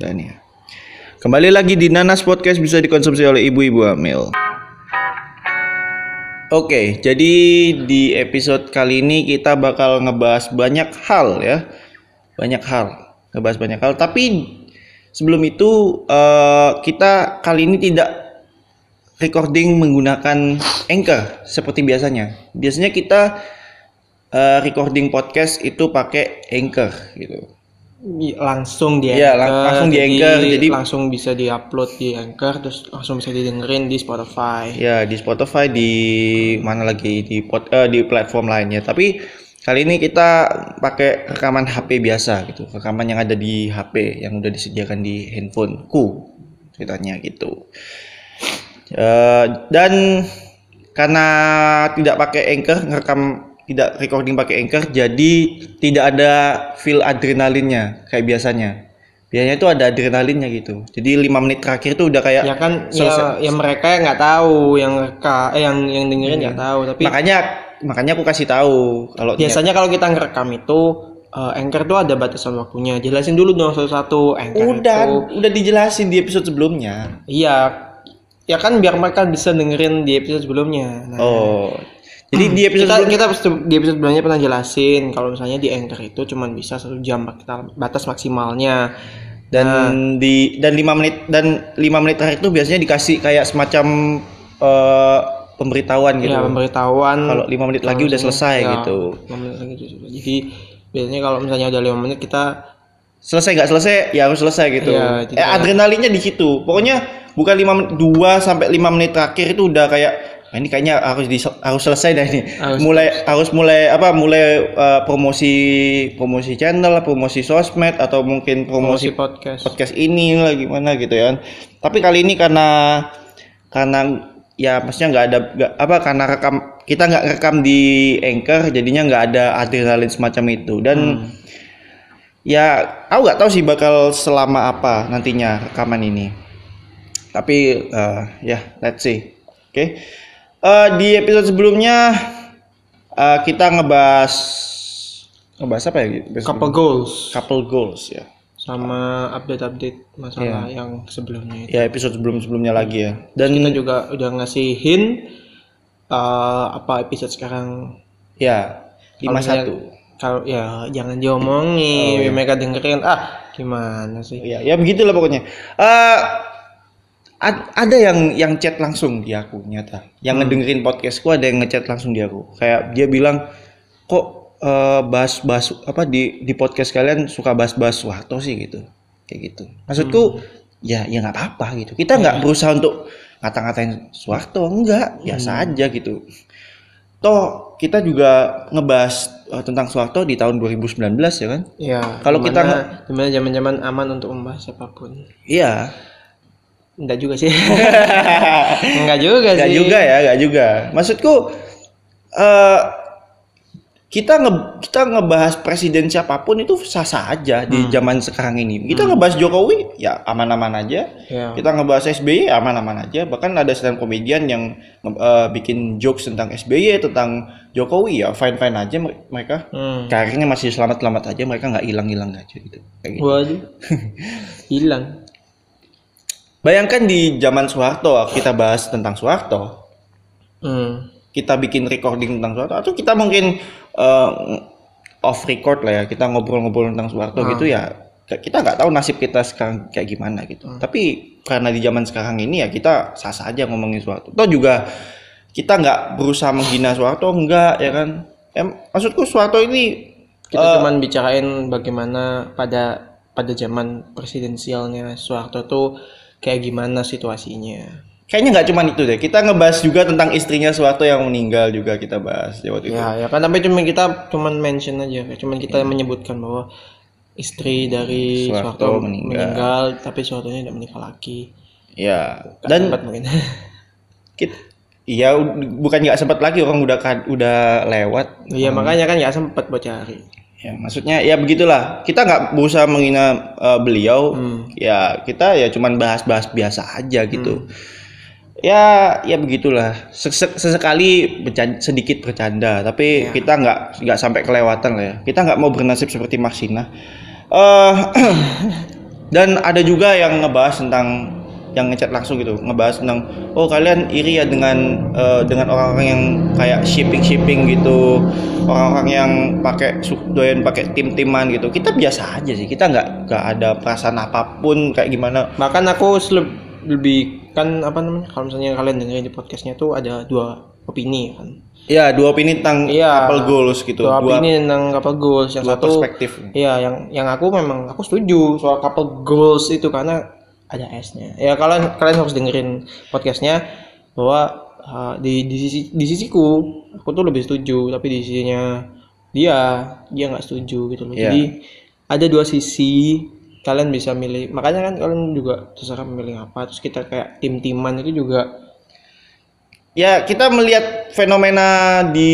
Dan ya. Kembali lagi di Nanas Podcast bisa dikonsumsi oleh ibu-ibu hamil. Oke, jadi di episode kali ini kita bakal ngebahas banyak hal ya. Banyak hal, ngebahas banyak hal. Tapi sebelum itu eh, kita kali ini tidak recording menggunakan Anchor seperti biasanya. Biasanya kita eh, recording podcast itu pakai Anchor gitu. Langsung di Iya, Anchor, lang- langsung di Anchor, jadi- langsung bisa diupload di Anchor terus langsung bisa didengerin di Spotify Ya di Spotify di mana lagi di pod, eh, di platform lainnya. Tapi kali ini kita pakai rekaman HP biasa gitu, rekaman yang ada di HP yang udah disediakan di handphoneku ceritanya gitu. Eh, dan karena tidak pakai anchor ngerekam tidak recording pakai anchor jadi tidak ada feel adrenalinnya kayak biasanya. Biasanya itu ada adrenalinnya gitu. Jadi lima menit terakhir tuh udah kayak ya kan selesai. ya, ya mereka yang nggak tahu yang reka eh, yang yang dengerin nggak tahu tapi makanya makanya aku kasih tahu kalau biasanya kalau kita ngerekam itu eh, Anchor tuh ada batasan waktunya. Jelasin dulu dong satu-satu Anchor udah itu. udah dijelasin di episode sebelumnya. Iya. Ya kan biar mereka bisa dengerin di episode sebelumnya. Nah, oh jadi di episode kita sebelumnya kita di episode sebelumnya pernah jelasin kalau misalnya di Anchor itu cuman bisa satu jam kita batas maksimalnya. Dan di dan lima menit dan lima menit terakhir itu biasanya dikasih kayak semacam eh, pemberitahuan gitu. Ya pemberitahuan. Kalau lima menit lagi udah selesai ya, gitu. Lima menit lagi jadi biasanya kalau misalnya udah lima menit kita selesai nggak selesai ya harus selesai gitu. Jadi eh, adrenalinnya di situ. Pokoknya bukan lima dua sampai lima menit terakhir itu udah kayak "Ah, ini kayaknya harus di, harus selesai dah ini. Harus. Mulai harus mulai apa mulai eh, promosi promosi channel promosi sosmed atau mungkin promosi promosi podcast. podcast ini lah gimana gitu ya tapi kali ini karena karena ya maksudnya nggak ada nggak- apa karena rekam kita nggak rekam di anchor jadinya nggak ada adrenalin semacam itu. Dan Hmm. ya aku nggak tahu sih bakal selama apa nantinya rekaman ini. Tapi eh, ya let's see. Oke Eh, di episode sebelumnya eh, kita ngebahas ngebahas apa ya couple goals. Couple goals ya. Sama update-update masalah Iya. yang sebelumnya itu. Ya episode sebelum sebelumnya lagi ya. Dan kita juga udah ngasih hint eh, apa episode sekarang. Ya Kalau 51 kalau ya jangan diomongin Oh, iya. mereka dengerin. Ah gimana sih? Ya ya begitulah pokoknya. Eh ad- ada yang yang chat langsung di aku nyata. Yang ngedengerin podcastku ada yang ngechat langsung di aku. Kayak dia bilang kok eh, bahas-bahas apa di di podcast kalian suka bahas-bahas Soeharto sih? Gitu. Kayak gitu. Maksudku ya ya nggak apa-apa gitu. Kita nggak berusaha untuk ngata-ngatain Soeharto enggak biasa aja gitu. Toh kita juga ngebahas eh, tentang Soeharto di tahun 2019 ya kan? Ya Kalau kita di mana zaman-zaman aman untuk membahas siapa pun iya enggak juga sih enggak juga Gak sih juga ya, gak juga. Maksudku eh kita nge kita ngebahas presiden siapa pun itu sah-sah aja di zaman sekarang ini. Kita ngebahas Jokowi ya aman-aman aja. ya Kita ngebahas SBY aman-aman aja. Bahkan ada stand komedian yang eh, bikin jokes tentang SBY, tentang Jokowi ya fine-fine aja mer- mereka. hmm. Karirnya masih selamat-selamat aja, mereka nggak hilang-hilang aja gitu. Kayak gitu. waduh hilang Bayangkan di zaman Soeharto kita bahas tentang Soeharto. hmm. kita bikin recording tentang Soeharto atau kita mungkin eh, off record lah ya kita ngobrol-ngobrol tentang Soeharto gitu ya kita nggak tahu nasib kita sekarang kayak gimana gitu. Tapi karena di zaman sekarang ini ya kita sah-sah aja ngomongin Soeharto. Toh juga kita nggak berusaha menghina Soeharto enggak ya kan? Em maksudku Soeharto ini kita cuman bicarain bagaimana pada pada zaman presidensialnya Soeharto tuh kayak gimana situasinya kayaknya nggak cuman itu deh kita ngebahas juga tentang istrinya Soeharto yang meninggal juga kita bahas ya waktu itu Ya, ya kan tapi cuma kita cuman mention aja, cuman kita menyebutkan bahwa istri dari Soeharto Soeharto, meninggal. meninggal. tapi Soehartonya tidak menikah lagi. ya Nggak dan sempat mungkin. Kit, iya bukan nggak sempat lagi orang udah udah lewat. Iya makanya kan nggak sempat buat cari. Ya maksudnya ya begitulah. Kita nggak berusaha menghina eh, beliau. Hmm. Ya kita ya cuman bahas-bahas biasa aja gitu. Ya ya begitulah. Sese- Sesekali bercan- sedikit bercanda, tapi kita nggak nggak sampai kelewatan lah ya. Kita nggak mau bernasib seperti Maksina. Eh dan ada juga yang ngebahas tentang yang ngechat langsung gitu ngebahas tentang oh kalian iri ya dengan eh, dengan orang-orang yang kayak shipping shipping gitu orang-orang yang pakai doyan pakai tim-timan gitu. Kita biasa aja sih kita nggak nggak ada perasaan apa pun kayak gimana. Bahkan aku lebih kan apa namanya kalau misalnya kalian dengerin di podcastnya tuh ada dua opini kan. ya dua opini tentang Iya. couple goals gitu. Dua dua, opini tentang couple goals. Yang dua satu perspektif. Iya, yang yang aku memang aku setuju soal couple goals itu karena ada S-nya. Ya kalian kalian harus dengerin podcastnya bahwa uh, di di sisi di sisiku aku tuh lebih setuju, tapi di sisinya dia dia nggak setuju gitu loh. Iya. Jadi ada dua sisi kalian bisa milih. Makanya kan kalian juga terserah memilih apa. Terus kita kayak tim-timan itu juga ya kita melihat fenomena di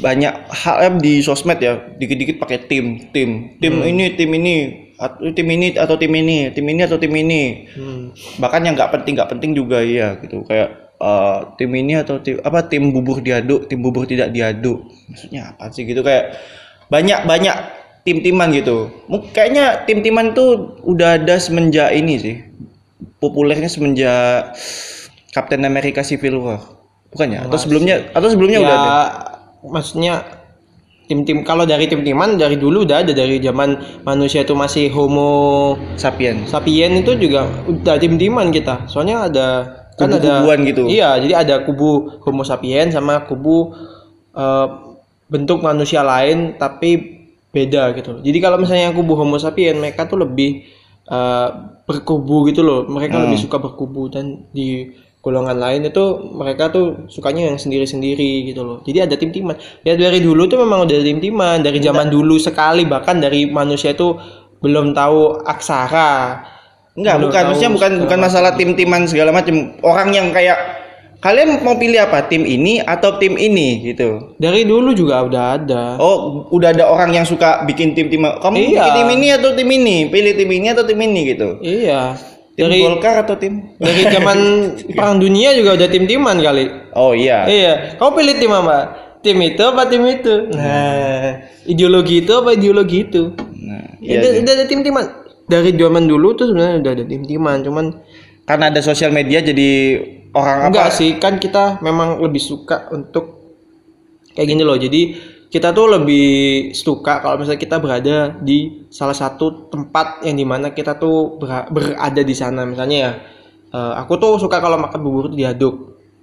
banyak hal eh, di sosmed ya dikit-dikit pakai tim tim tim ini tim ini tim ini atau tim ini tim ini atau tim ini. Hmm, bahkan yang nggak penting nggak penting juga iya gitu. Kayak eh, tim ini atau tim apa tim bubur diaduk tim bubur tidak diaduk. Maksudnya apa sih gitu. Kayak banyak banyak tim-timan gitu. Kayaknya tim-timan tuh udah ada semenjak ini sih. Populernya semenjak Captain America Civil War. Bukan ya atau sebelumnya atau sebelumnya ya udah ada? maksudnya tim-tim kalau dari tim-timan dari dulu udah ada dari zaman manusia itu masih homo Sapien sapien itu juga udah tim-timan kita soalnya ada kan ada Kubu-kubuan gitu. iya jadi ada kubu homo sapien sama kubu eh, bentuk manusia lain tapi beda gitu jadi kalau misalnya kubu homo sapien mereka tuh lebih eh, berkubu gitu loh mereka Hmm. lebih suka berkubu dan di golongan lain itu mereka tuh sukanya yang sendiri-sendiri gitu loh jadi ada tim-timan ya dari dulu tuh memang udah ada tim-timan dari zaman dulu sekali bahkan dari manusia itu belum tahu aksara Enggak, Belum bukan. Maksudnya bukan bukan masalah tim-timan segala macam. Orang yang kayak kalian mau pilih apa? Tim ini atau tim ini gitu. Dari dulu juga udah ada. Oh, udah ada orang yang suka bikin tim-tim. Kamu Iya. bikin tim ini atau tim ini? Pilih tim ini atau tim ini gitu. Iya. Tim Dari Golkar atau tim? dari zaman perang dunia juga udah tim-timan kali. Oh iya. Iya. Kamu pilih tim apa? Tim itu apa tim itu? Nah, ideologi itu apa ideologi itu? Nah, Ya, iya. udah, sih. udah ada tim-timan. Dari zaman dulu tuh sebenarnya udah ada tim-timan, cuman Karena ada sosial media jadi orang enggak apa? sih, kan kita memang lebih suka untuk kayak gini loh. Jadi kita tuh lebih suka kalau misalnya kita berada di salah satu tempat yang di mana kita tuh bera- berada di sana. Misalnya ya, eh, aku tuh suka kalau makan bubur tuh diaduk.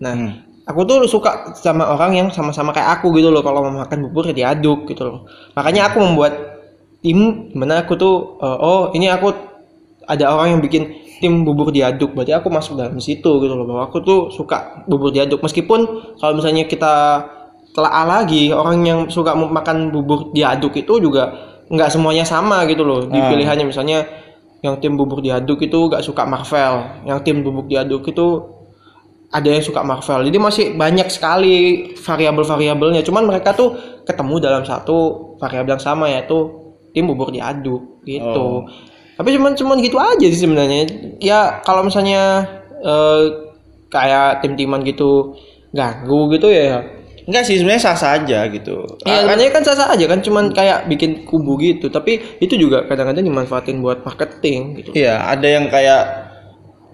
Nah, Hmm. aku tuh suka sama orang yang sama-sama kayak aku gitu loh. Kalau mau makan bubur ya diaduk gitu loh. Makanya aku membuat tim di mana aku tuh, eh, oh ini aku ada orang yang bikin tim bubur diaduk berarti aku masuk dalam situ gitu loh bahwa aku tuh suka bubur diaduk meskipun kalau misalnya kita telah lagi. Orang yang suka makan bubur diaduk itu juga nggak semuanya sama gitu loh di Ah. pilihannya. Misalnya yang tim bubur diaduk itu nggak suka Marvel. Yang tim bubur diaduk itu ada yang suka Marvel. Jadi masih banyak sekali variabel-variabelnya. Cuman mereka tuh ketemu dalam satu variabel yang sama yaitu tim bubur diaduk gitu. Oh. tapi cuman cuman gitu aja sih sebenarnya. Ya kalau misalnya eh, kayak tim-timan gitu ganggu gitu ya Enggak sih sebenarnya sah sah aja gitu. ya Ah, sebenarnya kan sah aja kan cuman kayak bikin kubu gitu tapi itu juga kadang-kadang dimanfaatin buat marketing gitu Iya, ada yang kayak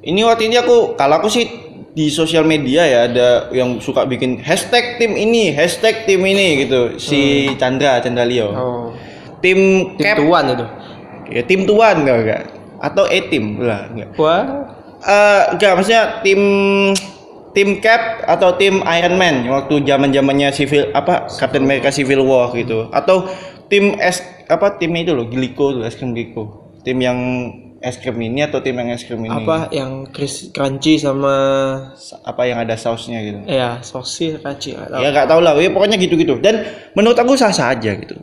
ini waktu ini aku kalau aku sih di sosial media ya ada yang suka bikin hashtag tim ini, hashtag tim ini gitu. Si Chandra, Chandra Leo. Hmm. oh Tim tim cap tuan itu ya tim tuan enggak enggak. Atau E tim lah enggak. wah Eh enggak maksudnya tim tim cap atau tim Iron Man waktu zaman-zamannya civil apa Captain America Civil War gitu. Atau tim es apa timnya itu loh, Glico tuh, es krim Glico. Tim yang es krim ini atau tim yang es krim ini? apa yang cris crunchy sama Sa- apa yang ada sausnya gitu ya sosis crunchy nggak tahu. ya nggak tahu lah ya pokoknya gitu-gitu dan menurut aku sah-sah aja gitu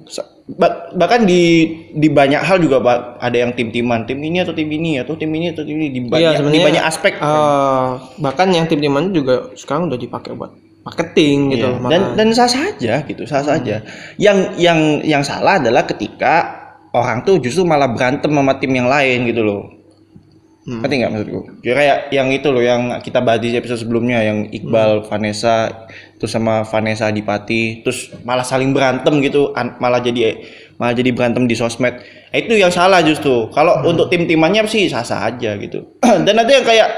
bahkan di di banyak hal juga Pak, ada yang tim-timan. Tim ini atau tim ini atau tim ini atau tim ini di banyak, Iya, di banyak aspek eh, bahkan yang tim timan juga sekarang udah dipakai buat marketing gitu Iya, dan dan sah saja gitu sah saja yang yang yang salah adalah ketika orang tuh justru malah berantem sama tim yang lain gitu loh Hmm. Ngerti nggak maksudku? Ya kayak yang itu loh yang kita bahas di episode sebelumnya yang Iqbal, Hmm. Vanessa, terus sama Vanessa Adipati, terus malah saling berantem gitu, malah jadi malah jadi berantem di sosmed. Nah, itu yang salah justru. Kalau Hmm. untuk tim-timannya sih sah-sah aja gitu. Dan ada yang kayak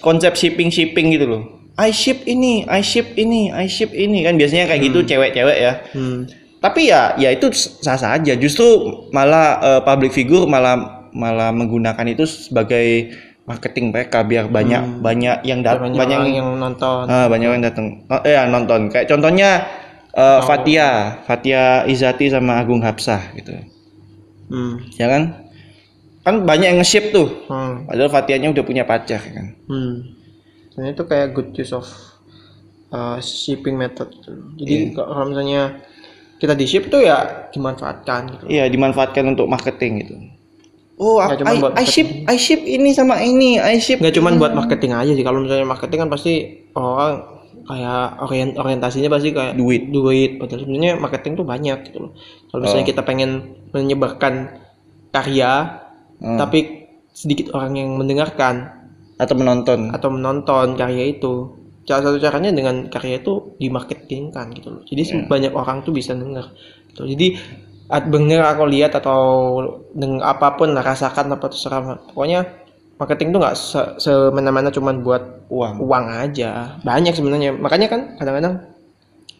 konsep shipping-shipping gitu loh. I ship ini, I ship ini, I ship ini kan biasanya kayak gitu cewek-cewek ya. Hmm. Tapi ya ya itu sah-sah aja. Justru malah eh, public figure malah malah menggunakan itu sebagai marketing mereka biar banyak banyak yang dat Banyak, banyak, orang yang nonton. ah, banyak yang datang oh, eh nonton. Kayak contohnya eh, Fatia, Fatia Izati sama Agung Hapsah gitu. Hmm. Ya kan? Kan banyak yang nge-ship tuh. Hmm. Padahal Fatianya udah punya pacar kan. Hmm. Dan itu kayak good use of uh, shipping method. Jadi kalau misalnya kita di ship tuh ya dimanfaatkan gitu. Iya, dimanfaatkan untuk marketing gitu. Oh, cuma I, buat I ship I ship ini sama ini, I ship Nggak cuman buat marketing aja sih. Kalau misalnya marketing kan pasti orang kayak orient orientasinya pasti kayak Duit. duit. Padahal sebenarnya marketing tuh banyak gitu loh. Kalau misalnya kita pengen menyebarkan karya, Hmm. tapi sedikit orang yang mendengarkan atau menonton. atau menonton karya itu salah satu caranya dengan karya itu dimarketingkan gitu loh jadi banyak orang tuh bisa denger gitu. jadi bener aku lihat atau dengan apa pun lah rasakan apa terserah pokoknya marketing tuh nggak se- semena-mena cuman buat Uang. uang aja. Banyak sebenarnya. Makanya kan kadang-kadang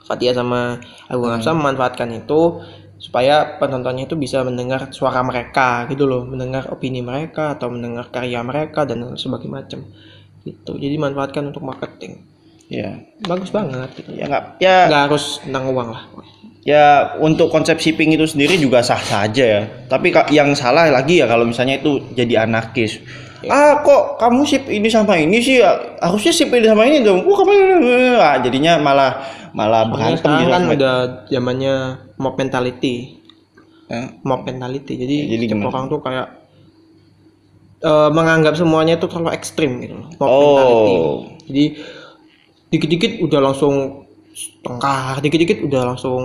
Fatia sama Agung Hafsah memanfaatkan itu supaya penontonnya itu bisa mendengar suara mereka gitu loh. Mendengar opini mereka atau mendengar karya mereka dan sebagainya macam. Gitu. Jadi manfaatkan untuk marketing. Ya. bagus banget gitu. Ya nggak ya nggak harus tentang uang lah ya untuk konsep shipping itu sendiri juga sah-sah aja ya. Tapi yang salah lagi ya kalau misalnya itu jadi anarkis. Ah kok kamu ship ini sama ini sih ya, harusnya ship ini sama ini dong. Wah kamu ah, jadinya malah malah berantem di kan udah zamannya mob mentality Ya. mob mentality jadi, Jadi setiap gimana? orang tuh kayak eh, menganggap semuanya itu terlalu ekstrim gitu mob Oh. mentality jadi dikit-dikit udah langsung tengkar dikit-dikit udah langsung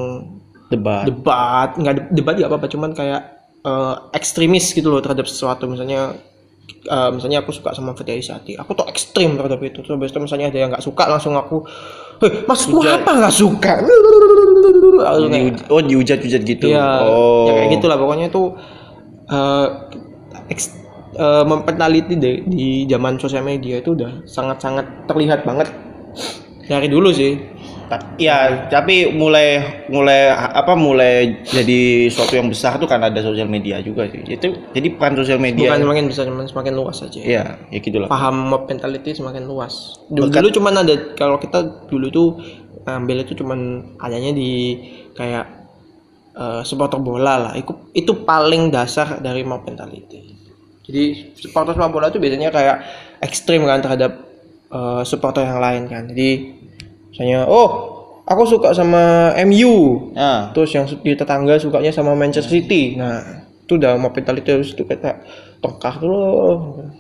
debat. debat nggak de- debat ya apa-apa cuman kayak eh, ekstremis gitu loh terhadap sesuatu misalnya eh, misalnya aku suka sama Fatia Isati aku tuh ekstrim terhadap itu terus habis itu misalnya ada yang nggak suka langsung aku Hei, maksudmu apa nggak suka Diuj- oh dihujat-hujat gitu. Iya, oh. ya kayak gitulah pokoknya itu eh eks, eh, mentality di, di zaman sosial media itu udah sangat-sangat terlihat banget dari dulu sih. Ta- Ya, tapi mulai mulai apa mulai jadi suatu yang besar tuh kan ada sosial media juga sih. Itu jadi peran sosial media. Bukan semakin besar, cuman semakin luas aja. Iya, ya gitulah. Paham mob mentality semakin luas. Dulu, dulu cuman ada kalau kita dulu tuh ambil itu cuman adanya di kayak eh, supporter bola lah. Itu itu paling dasar dari mob mentality. Jadi supporter sepak bola itu biasanya kayak ekstrim kan terhadap eh, supporter yang lain kan. Jadi misalnya oh aku suka sama MU Nah, terus yang di tetangga sukanya sama Manchester City. Nah itu udah terus itu kayak tongkar tuh loh.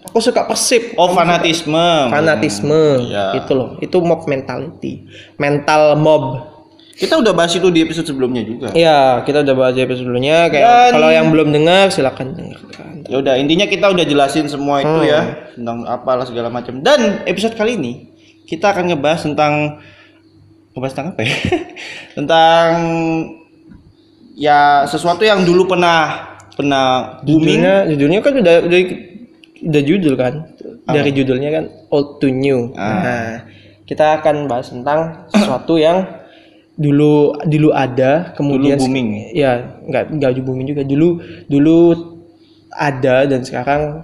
Aku suka Persib. Oh fanatisme. fanatisme. Iya. itu loh. Itu mob mentality. Mental mob. Kita udah bahas itu di episode sebelumnya juga. ya kita udah bahas di episode sebelumnya. Kayak Dan- kalau yang belum dengar silakan dengarkan. Ya udah, intinya kita udah jelasin semua itu Hmm. ya tentang apalah segala macam. Dan episode kali ini kita akan ngebahas tentang ngebahas tentang apa ya? tentang ya sesuatu yang dulu pernah pernah booming. judulnya judulnya kan udah udah, udah judul kan dari judulnya kan old to new Ah. nah kita akan bahas tentang sesuatu yang dulu dulu ada kemudian Dulu booming. ya nggak nggak booming juga dulu dulu ada dan sekarang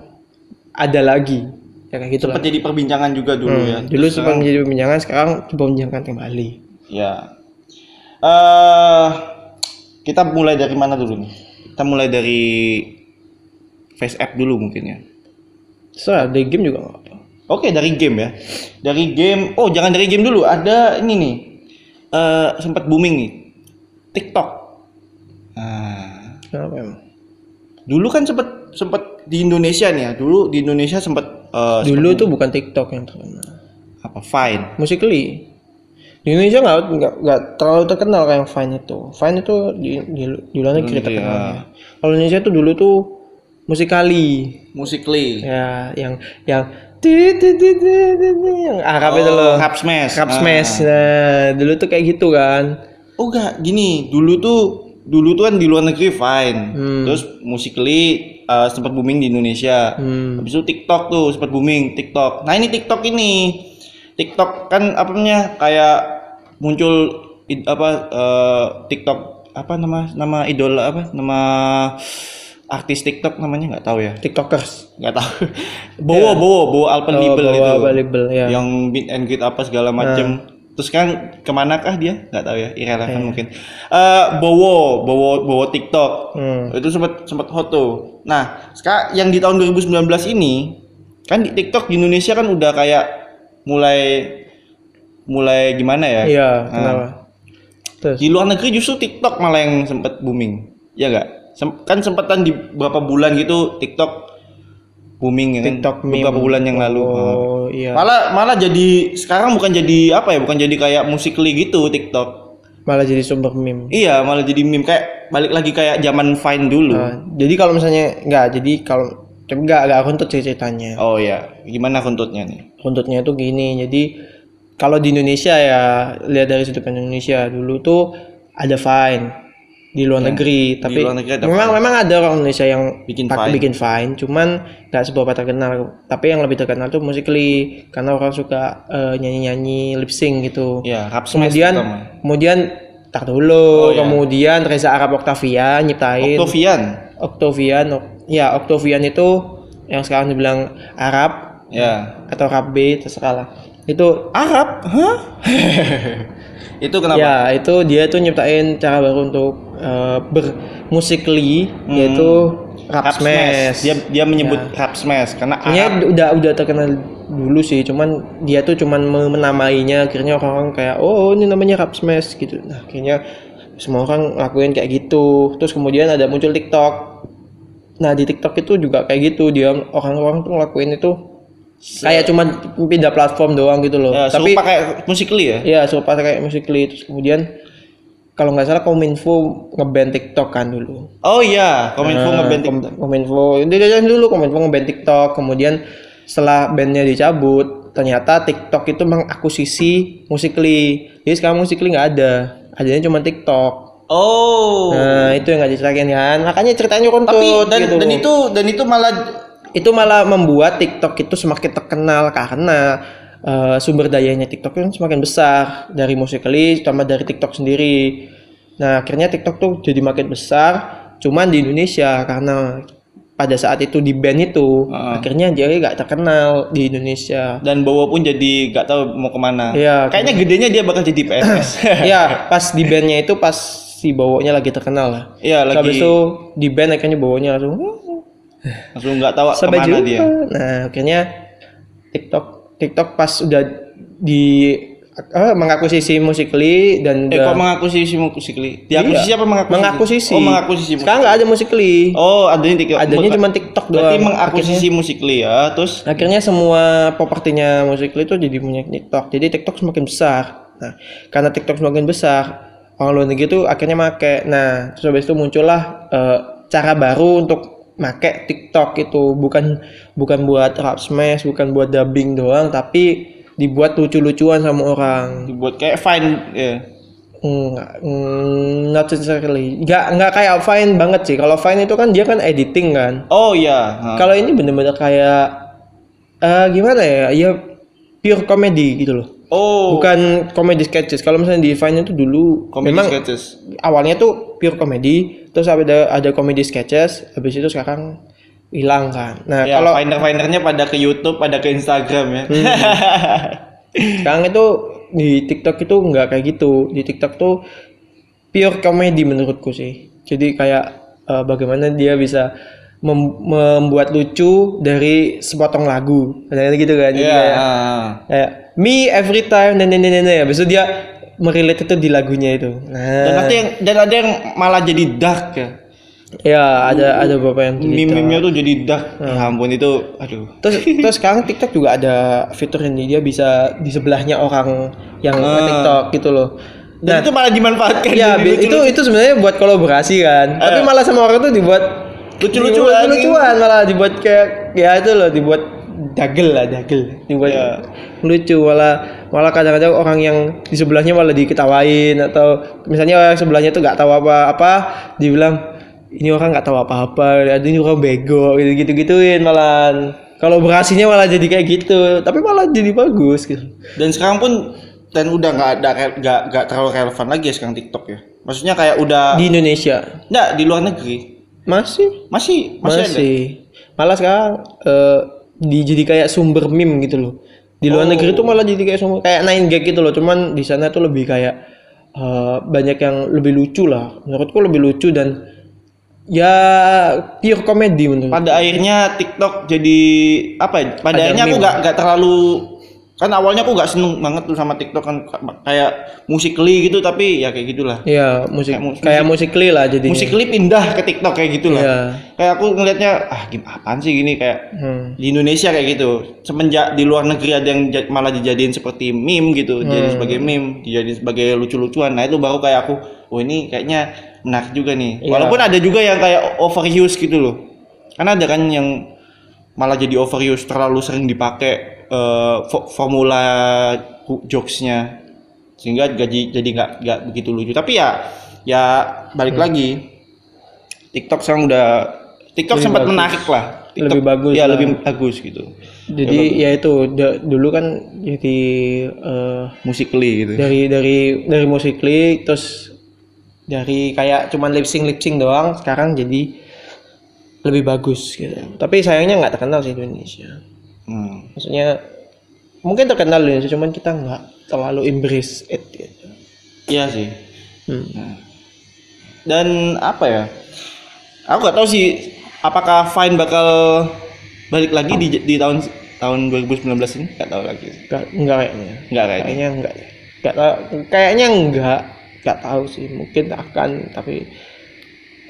ada lagi ya kayak gitu Sempat jadi perbincangan juga dulu ya. Hmm, dulu Terus sempat menjadi perbincangan sekarang coba menjangkan kembali Ya. eh kita mulai dari mana dulu nih? Kita mulai dari face app dulu mungkin ya. so dari game juga nggak apa Oke, dari game ya. Dari game. Oh, jangan dari game dulu. Ada ini nih. eh sempat booming nih. TikTok. Nah, kenapa emang dulu kan sempat sempat di Indonesia nih ya. Dulu di Indonesia sempat eh, dulu tuh bukan TikTok yang terkenal apa Vine. Musically di Indonesia nggak nggak nggak terlalu terkenal kayak Vine itu Vine itu di di, di luar negeri negeri, terkenalnya kalau Indonesia tuh dulu tuh musikali Musically. ya yang yang yang Arab itu loh Rap Smash. Rap Ah. Smash nah dulu tuh kayak gitu kan Oh enggak, gini, dulu tuh dulu tuh kan di luar negeri fine. Hmm. Terus musically uh, sempat booming di Indonesia. Hmm. Habis itu TikTok tuh sempat booming, TikTok. Nah, ini TikTok ini. TikTok kan apa namanya? Kayak muncul id- apa eh, TikTok apa nama nama idola apa? Nama artis TikTok namanya nggak tahu ya. tiktokers Nggak tahu. Bowo, Bowo, Bowo Alpen Oh, Label bawa itu. label ya Yang beat and greet apa segala macem. Terus kan ke manakah dia? Nggak tahu ya, irrelevant mungkin. Eh Bowo, Bowo, Bowo TikTok. Hmm. Itu sempat sempat hot tuh. Nah, sekarang yang di tahun 2019 ini kan di TikTok di Indonesia kan udah kayak mulai mulai gimana ya? iya Nah, kenapa terus di luar negeri justru TikTok malah yang sempat booming. Ya enggak? kan sempetan di beberapa bulan gitu TikTok booming ya kan? TikTok meme. beberapa bulan yang lalu. oh iya Malah malah jadi sekarang bukan jadi apa ya? Bukan jadi kayak musically gitu TikTok. malah jadi sumber meme Iya, malah jadi meme kayak balik lagi kayak zaman Vine dulu. Nah, jadi kalau misalnya nggak jadi kalau nggak nggak runtut ceritanya Oh iya, gimana runtutnya nih? runtutnya itu gini jadi kalau di Indonesia ya lihat dari sudut pandang Indonesia dulu tuh ada fine di luar negeri tapi luar negeri ada memang memang ada orang Indonesia yang Bikin pak- Vine. bikin fine cuman nggak seberapa terkenal tapi yang lebih terkenal tuh musically karena orang suka nyanyi nyanyi lip sync gitu Ya, rap kemudian kemudian tar dulu Oh, iya. kemudian Reza Arab Octavia nyiptain Octavian. Octavian ya Octavian itu yang sekarang dibilang Arab Ya. atau Arab B terserah lah itu Arab? Hah? itu kenapa? ya itu dia tuh nyiptain cara baru untuk uh, bermusikly yaitu rap, Hmm. Rap smash. Dia dia menyebut rap smash karena Arab. udah udah terkenal dulu sih, cuman dia tuh cuman me- menamainya akhirnya orang-orang kayak oh ini namanya rap smash gitu. Nah, akhirnya semua orang lakuin kayak gitu. Terus kemudian ada muncul TikTok. Nah, di TikTok itu juga kayak gitu, dia orang-orang tuh ngelakuin itu kayak cuman pindah platform doang gitu loh. Ya, Tapi serupa kayak musically ya? ya serupa kayak musically terus kemudian kalau nggak salah Kominfo ngeban TikTok kan dulu. Oh iya, Kominfo Nah, ngeband Kom- Kominfo dia dulu Kominfo ngeband TikTok. Kemudian setelah bandnya dicabut ternyata TikTok itu mengakuisisi Musically jadi sekarang Musically nggak ada. Adanya cuma TikTok. Oh. nah itu yang nggak diceritain kan. Makanya ceritanya runtut Tapi dan gitu. dan itu dan itu malah itu malah membuat TikTok itu semakin terkenal karena eh, sumber dayanya TikTok kan semakin besar dari Musically sama dari TikTok sendiri. Nah akhirnya TikTok tuh jadi makin besar, cuman di Indonesia karena pada saat itu di band itu Heeh. akhirnya dia nggak terkenal di Indonesia. dan Bowo pun jadi nggak tahu mau ke mana. Iya. Kayaknya gedenya dia bakal jadi PNS. ya pas di bandnya itu pas si Bowonya lagi terkenal lah. Iya Terus Habis lagi itu di band akhirnya Bowonya langsung langsung nggak tahu sampai ke mana jumpa. dia. Nah, akhirnya TikTok TikTok pas udah di eh, mengakuisisi Musically dan Eh udah kok mengakuisisi musically? Diakuisisi Iya. apa mengakuisisi? mengakuisisi. Oh mengakuisisi. Sekarang nggak ada Musically. Oh adanya TikTok. Adanya cuma TikTok Berarti doang. mengakuisisi musically ya. Terus Akhirnya semua propertinya Musically itu jadi punya TikTok. Jadi TikTok semakin besar. Nah, karena TikTok semakin besar, orang luar negeri itu akhirnya make. Nah, terus habis itu muncullah eh, cara baru untuk make TikTok itu bukan bukan buat rap smash, bukan buat dubbing doang, tapi dibuat lucu-lucuan sama orang. dibuat kayak fine ya. Nggak, mm, not necessarily. Nggak nggak kayak Vine banget sih. Kalau Vine itu kan dia kan editing kan. Oh iya. Ha. Kalau ini bener-bener kayak eh gimana ya? Ya pure comedy gitu loh. Oh. Bukan comedy sketches. Kalau misalnya di Vine itu dulu Comedy memang sketches. awalnya tuh pure comedy, terus ada ada comedy sketches, habis itu sekarang hilang kan. Nah, Ya, kalau finder-findernya pada ke YouTube, pada ke Instagram ya. Hmm. sekarang itu di TikTok itu nggak kayak gitu. Di TikTok tuh pure comedy menurutku sih. Jadi kayak eh, bagaimana dia bisa mem- membuat lucu dari sepotong lagu. Kayak gitu kan. Jadi Iya. kayak, kayak me every time dan dan dan dan habis itu dia merelate itu di lagunya itu. Nah, Dan ada yang dan ada yang malah jadi dark ya. ya ada ada beberapa yang. Meme-meme tuh jadi dark. Ya ampun itu aduh. Terus terus sekarang TikTok juga ada fitur ini dia bisa di sebelahnya orang yang Ah. TikTok gitu loh. Dan itu malah dimanfaatkan Ya, itu itu sebenarnya buat kolaborasi kan. Tapi malah sama orang tuh dibuat Lucu-lucuan. lucuan malah dibuat kayak ya itu loh dibuat dagel lah dagel dibuat Iya. lucu malah malah kadang-kadang orang yang di sebelahnya malah diketawain atau misalnya orang sebelahnya tuh nggak tahu apa-apa dibilang ini orang nggak tahu apa-apa ada ini orang bego gitu gitu gituin malah kalau berhasilnya malah jadi kayak gitu tapi malah jadi bagus gitu Dan sekarang pun dan udah nggak ada nggak nggak terlalu relevan lagi ya sekarang TikTok ya. Maksudnya kayak udah di Indonesia nggak di luar negeri masih. Masih? Masih, ada. masih. Malah sekarang eh, di jadi kayak sumber meme gitu loh. Di luar Oh. negeri tuh malah jadi kayak sumber kayak nine gag gitu loh. Cuman di sana tuh lebih kayak eh, banyak yang lebih lucu lah. Menurutku lebih lucu dan ya pure komedi menurut Pada akhirnya TikTok jadi apa ya? Pada Ada akhirnya aku nggak nggak terlalu kan awalnya aku nggak seneng banget tuh sama TikTok kan kayak musikly gitu tapi ya kayak gitulah. ya musik Kayak mu- kayak musikly lah jadinya Musikly pindah ke TikTok kayak gitulah. Iya. Kayak aku ngelihatnya ah gimana apaan sih gini kayak Hmm. di Indonesia kayak gitu semenjak di luar negeri ada yang malah dijadiin seperti meme gitu jadi sebagai meme dijadiin sebagai lucu-lucuan nah itu baru kayak aku oh ini kayaknya menarik juga nih Iya. walaupun ada juga yang kayak overuse gitu loh karena ada kan yang malah jadi overuse terlalu sering dipakai eh, fo- formula jokesnya sehingga gaji jadi nggak nggak begitu lucu tapi ya ya balik Hmm. lagi TikTok sekarang udah TikTok Lebih sempat bagus. menarik lah TikTok, Lebih bagus ya lah. lebih bagus gitu jadi ya itu da- dulu kan jadi eh, musikly gitu dari dari dari musikly terus dari kayak cuman lip sync lip sync doang sekarang jadi lebih bagus gitu. Tapi sayangnya nggak terkenal sih di Indonesia. Hmm. maksudnya mungkin terkenal Indonesia cuman kita nggak terlalu embrace it gitu. iya sih. Hmm. Nah. dan apa ya? Aku nggak tahu sih apakah Vine bakal balik lagi di, di tahun tahun 2019 ini? Nggak tahu lagi Nggak, nggak kayaknya. Nggak kayaknya. Kayaknya enggak. Nggak tahu. Kayaknya enggak nggak tahu sih. Mungkin akan tapi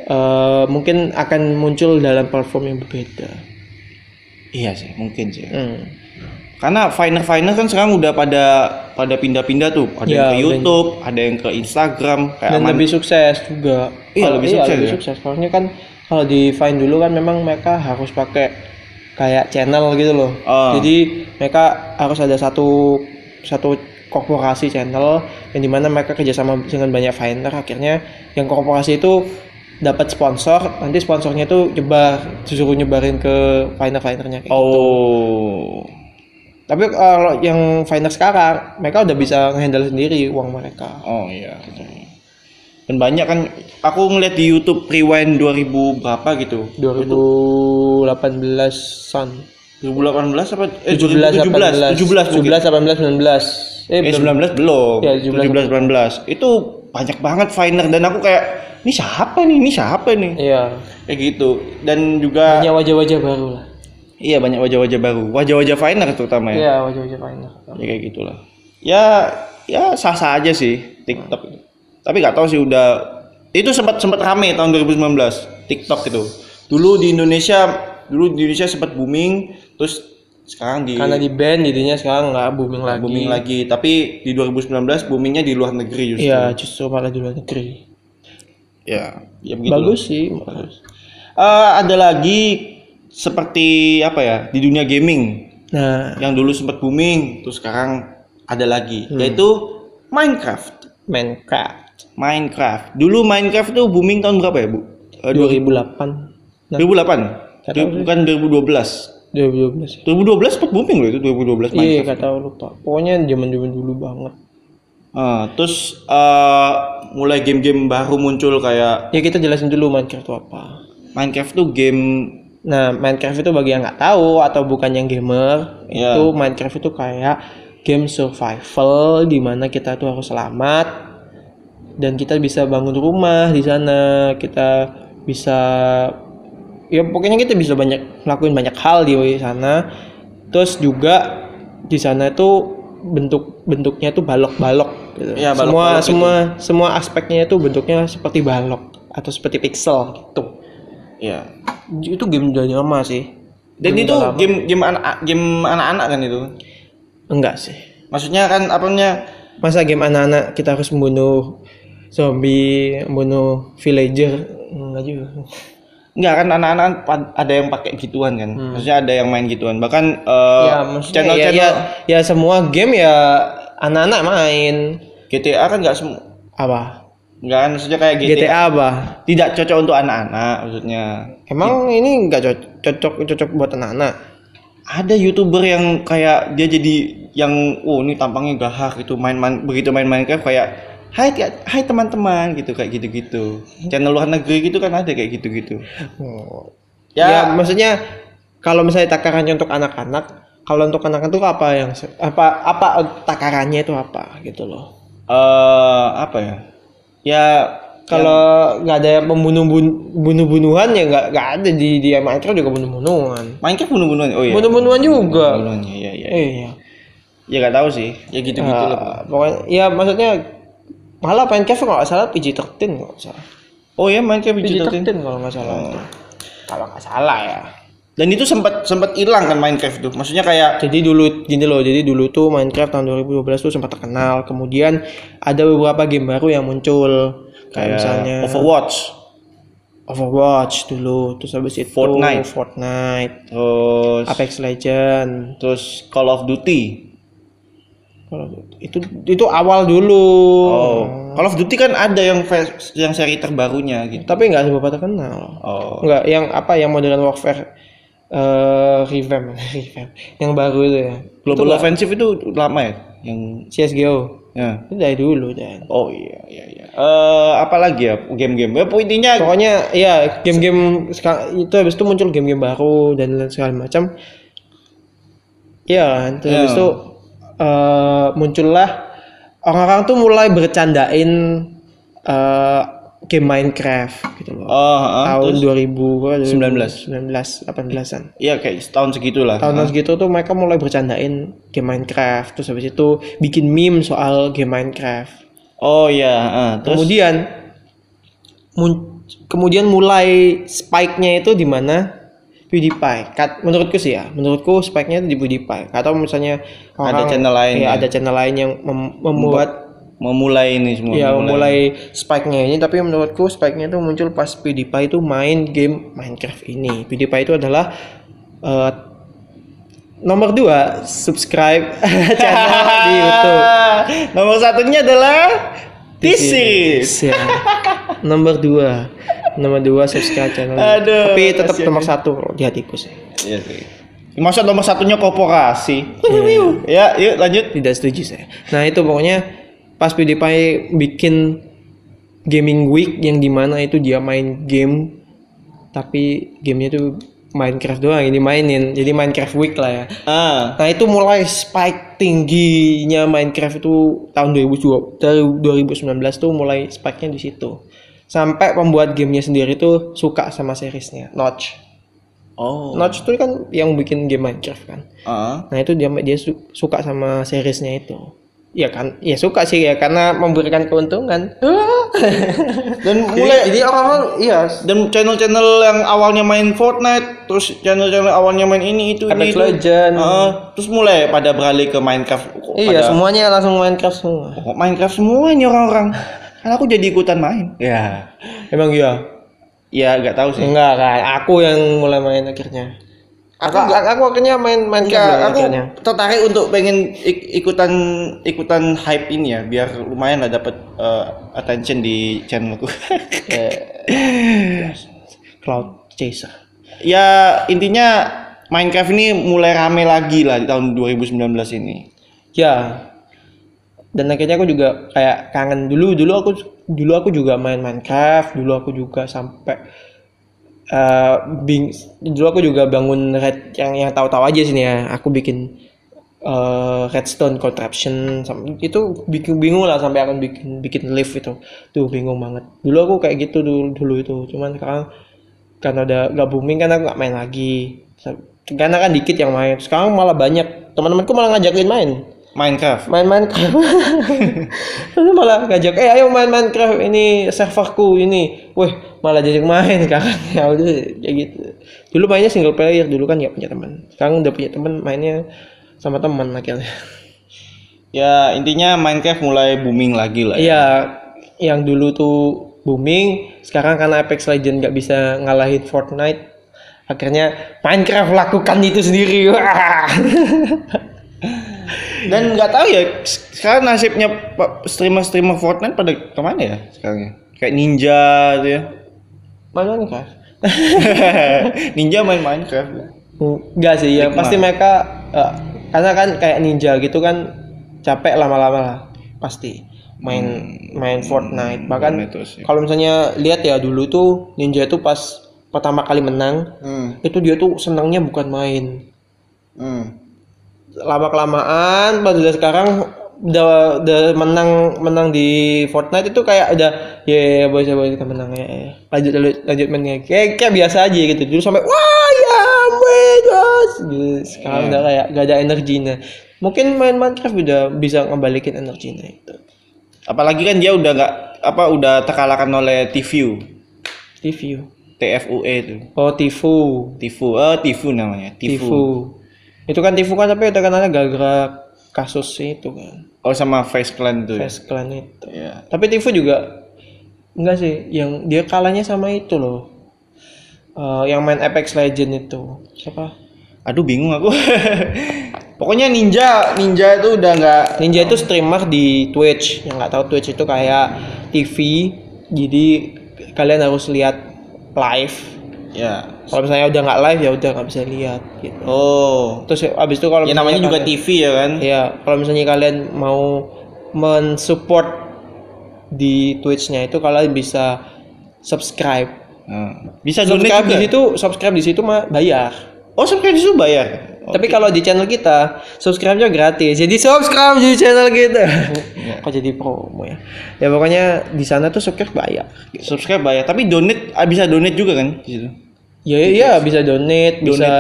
eh, mungkin akan muncul dalam platform yang berbeda iya sih mungkin sih Hmm. karena Viner Viner kan sekarang udah pada pada pindah-pindah tuh ada yang Ya, ke udah. YouTube ada yang ke Instagram kayak dan Aman- lebih sukses juga. Iya, Kalau- lebih sukses lebih ya. sukses. Soalnya kan kalau di Vine dulu kan memang mereka harus pakai kayak channel gitu loh. Ah. Jadi mereka harus ada satu satu korporasi channel yang di mana mereka kerjasama dengan banyak Viner. Akhirnya yang korporasi itu dapat sponsor, nanti sponsornya tuh nyebar, disuruh nyebarin ke Viner-Vinernya. kayak gitu. oh Tapi kalau yang Viner sekarang, mereka udah bisa ngehandle sendiri uang mereka. oh iya dan banyak kan aku ngeliat di YouTube Rewind 2000 berapa gitu 2018-an 2018 apa eh 17 2017 17 mungkin. 17 18 19 eh, Eh belum. 19 belum. Ya, 17 18. Itu banyak banget Viner dan aku kayak ini siapa nih? Ini siapa nih? iya Kayak gitu. Dan juga banyak wajah-wajah baru lah iya banyak wajah-wajah baru. Wajah-wajah Viner terutama ya. iya wajah-wajah Viner Ya kayak gitulah. Ya ya sah-sah aja sih TikTok itu. Tapi nggak tahu sih udah itu sempat sempat rame tahun 2019 TikTok itu. Dulu di Indonesia dulu di Indonesia sempat booming terus sekarang di karena di band jadinya sekarang nggak booming lagi. Booming lagi. Tapi di 2019 boomingnya di luar negeri justru. Iya justru malah di luar negeri. Ya ya begitu bagus sih bagus. Eh, ada lagi seperti apa ya di dunia gaming. Nah. Yang dulu sempat booming terus sekarang ada lagi Hmm. yaitu Minecraft. Minecraft. Minecraft. Dulu Minecraft tuh booming tahun berapa ya bu? Eh, 2008 nah, 2008 Nggak tahu sih. bukan 2012 2012 2012 sempat booming loh itu 2012 iya Minecraft gak tahu lupa. Pokoknya zaman-zaman dulu banget. Ah, terus eh, mulai game-game baru muncul kayak ya kita jelasin dulu Minecraft itu apa. Minecraft tuh game Nah, Minecraft itu bagi yang nggak tahu atau bukan yang gamer, Iya. itu Minecraft itu kayak game survival di mana kita tuh harus selamat dan kita bisa bangun rumah di sana, kita bisa ya pokoknya kita bisa banyak ngelakuin banyak hal di sana. Terus juga di sana itu bentuk bentuknya tuh balok-balok gitu. Iya, semua balok-balok gitu. semua semua aspeknya itu bentuknya seperti balok atau seperti pixel gitu ya itu game udah lama sih dan Game itu lama. game game anak game anak-anak kan itu enggak sih maksudnya kan apanya masa game anak-anak kita harus membunuh zombie membunuh villager enggak juga Enggak kan anak-anak kan ada yang pakai gituan kan. Maksudnya ada yang main gituan. Bahkan eh, ya ya, channel-channel ya, ya semua game ya anak-anak main. GTA kan nggak semua apa? Nggak kan? Maksudnya kayak GTA, GTA apa? Tidak cocok untuk anak-anak maksudnya. emang ini nggak cocok cocok cocok buat anak-anak? Ada YouTuber yang kayak dia jadi yang oh ini tampangnya gahar gitu main-main begitu main Minecraft kayak Hai hai teman-teman gitu kayak gitu-gitu. Channel luar negeri gitu kan ada kayak gitu-gitu. Oh. Ya. ya maksudnya kalau misalnya takarannya untuk anak-anak kalau untuk anak-anak itu apa yang apa apa takarannya itu apa gitu loh Eh apa ya? Ya kalau nggak ada yang membunuh bunuh bunuhan ya nggak nggak ada di di Minecraft juga bunuh bunuhan Minecraft bunuh-bunuhan. Oh iya. bunuh bunuhan juga Bunuh-bunuhannya ya ya. iya Ya nggak tahu sih. Ya gitu-gitu Ah, lah. pokoknya ya maksudnya malah Minecraft kalau nggak salah PG-13 kalau nggak salah Oh ya Minecraft digital PG-13 kalau nggak salah kalau nggak salah ya Dan itu sempat sempat hilang kan Minecraft tuh. Maksudnya kayak Jadi dulu gini loh, jadi dulu tuh Minecraft tahun 2012 tuh sempat terkenal. Kemudian ada beberapa game baru yang muncul kayak, kayak misalnya Overwatch, Overwatch dulu, terus habis itu Fortnite. Fortnite, terus Apex Legend. terus Call of Duty. Kalau itu itu awal dulu. Oh, Call of Duty kan ada yang vers- yang seri terbarunya gitu. Tapi nggak seberapa terkenal. Oh. Nggak yang apa yang Modern Warfare eh revamp, revamp. Yang baru itu ya. Global Offensive itu lama ya yang CS:GO. ya. Itu dari dulu dan. Oh iya iya iya. Eh apa lagi ya game-game? Ya intinya Pokoknya ya game-game itu habis itu muncul game-game baru dan lain segala macam. Ya, terus habis Ya. itu eh, muncullah orang-orang tuh mulai bercandain eh, game Minecraft gitu loh. Oh, heeh, Tahun terus? 2000 19. 19 18-an. Iya kayak setahun segitulah. Tahun segitu tuh mereka mulai bercandain game Minecraft. Terus habis itu bikin meme soal game Minecraft. Oh iya, heeh. terus kemudian mun- kemudian mulai spike-nya itu di mana PewDiePie. Kat, menurutku sih ya, menurutku spike-nya itu di PewDiePie. Atau misalnya Ada channel lain ya, ya? ada channel lain yang mem- membuat memulai ini semua. ya memulai. memulai spike-nya ini tapi menurutku spike-nya itu muncul pas PewDiePie itu main game Minecraft ini. PewDiePie itu adalah eh, nomor dua subscribe channel di YouTube. Nomor satunya adalah T-Series. Ya. nomor dua, nomor dua subscribe channel. Aduh, Tapi tetap nomor satu di hatiku sih. Iya sih. Masa nomor satunya korporasi? Iya. Ya, yuk lanjut. Tidak setuju saya. Nah itu pokoknya pas PewDiePie bikin gaming week yang di mana itu dia main game tapi gamenya itu Minecraft doang ini mainin jadi Minecraft week lah ya Ah, nah itu mulai spike tingginya Minecraft itu tahun 2020 dari 2019 tuh mulai spike-nya di situ sampai pembuat gamenya sendiri tuh suka sama seriesnya Notch oh. Notch tuh kan yang bikin game Minecraft kan Ah. Nah itu dia dia su- suka sama seriesnya itu. Ya kan, ya suka sih ya karena memberikan keuntungan. Dan mulai jadi orang-orang iya dan channel-channel yang awalnya main Fortnite, terus channel-channel awalnya main ini itu ini Apex itu. Legend. Ah, terus mulai pada beralih ke Minecraft. Iya pada- semuanya langsung Minecraft semua. Kok Minecraft semua ini orang-orang. Kan aku jadi ikutan main. Ya. Emang iya? Ya nggak tahu sih. Enggak kan, aku yang mulai main akhirnya. Aku aku, akhirnya main Minecraft Enggak, dulu aku akhirnya. tertarik untuk pengen ik- ikutan ikutan hype ini ya, biar lumayan lah dapat eh, attention di channelku. Eh, Cloud Chaser. ya intinya Minecraft ini mulai rame lagi lah di tahun 2019 ini. Ya. Dan akhirnya aku juga kayak kangen dulu dulu aku dulu aku juga main Minecraft, dulu aku juga sampai eh bing dulu aku juga bangun red yang yang tahu-tahu aja sini ya. Aku bikin eh redstone contraption itu bikin bingung lah sampai akan bikin bikin lift itu. Tuh bingung banget. Dulu aku kayak gitu dulu dulu itu. Cuman sekarang karena udah gak booming kan aku gak main lagi. Karena kan dikit yang main. Sekarang malah banyak. Teman-temanku malah ngajakin main Minecraft. main Minecraft Terus malah ngajak eh ayo main Minecraft ini serverku ini weh malah jadi main sekarang ya udah kayak gitu dulu mainnya single player dulu kan nggak punya teman sekarang udah punya teman mainnya sama teman akhirnya Ya intinya Minecraft mulai booming lagi lah. ya. iya yang dulu tuh booming sekarang karena Apex Legends nggak bisa ngalahin Fortnite akhirnya Minecraft lakukan itu sendiri Wah. Dan nggak tahu ya sekarang nasibnya streamer-streamer Fortnite pada ke mana ya sekarang ya? Kayak Ninja gitu ya. mana nih Kak? Ninja main Minecraft. Enggak sih ya pasti mereka eh, karena kan kayak ninja gitu kan capek lama-lama lah pasti main main Fortnite bahkan ya. kalau misalnya lihat ya dulu tuh ninja itu pas pertama kali menang Hmm. itu dia tuh senangnya bukan main Hmm. Lama kelamaan pada udah sekarang udah, udah menang menang di Fortnite itu kayak udah ya yeah, boy boy kita menang ya ya. lanjut lanjut lanjut mainnya kayak kayak biasa aja gitu dulu sampai wah ya Megas gitu. sekarang udah kayak gak ada energinya mungkin main Minecraft udah bisa ngebalikin energinya itu Apalagi kan dia udah nggak apa udah terkalahkan oleh TVU, TV TFUE itu. oh Tifu Tifu, eh Tifu namanya. Tifu. Tifu itu kan Tifu kan tapi udah kenalnya gara-gara kasus itu kan Oh sama Face Clan tuh. ya? Face Clan itu Iya. Tapi Tifu juga enggak sih, yang dia kalahnya sama itu loh. Eh, yang main Apex Legend itu. Siapa? Aduh bingung aku. Pokoknya Ninja, Ninja itu udah nggak Ninja itu streamer di Twitch. Yang nggak tahu Twitch itu kayak TV. Jadi kalian harus lihat live. Ya. Kalau misalnya udah nggak live ya udah nggak bisa lihat gitu. Oh. Terus abis itu kalau Ya namanya misalnya juga kalian- TV ya kan? Iya, kalau misalnya kalian mau mensupport di Twitch-nya itu kalian bisa subscribe. Hmm. Bisa subscribe di situ subscribe di situ mah bayar Oh subscribe di situ bayar. Tapi kalau di channel kita subscribe-nya gratis. Jadi subscribe di channel kita. Kok jadi promo ya? Ya pokoknya di sana tuh subscribe bayar Subscribe bayar, tapi donate ah, bisa donate juga kan di situ. ya iya bisa donate, bisa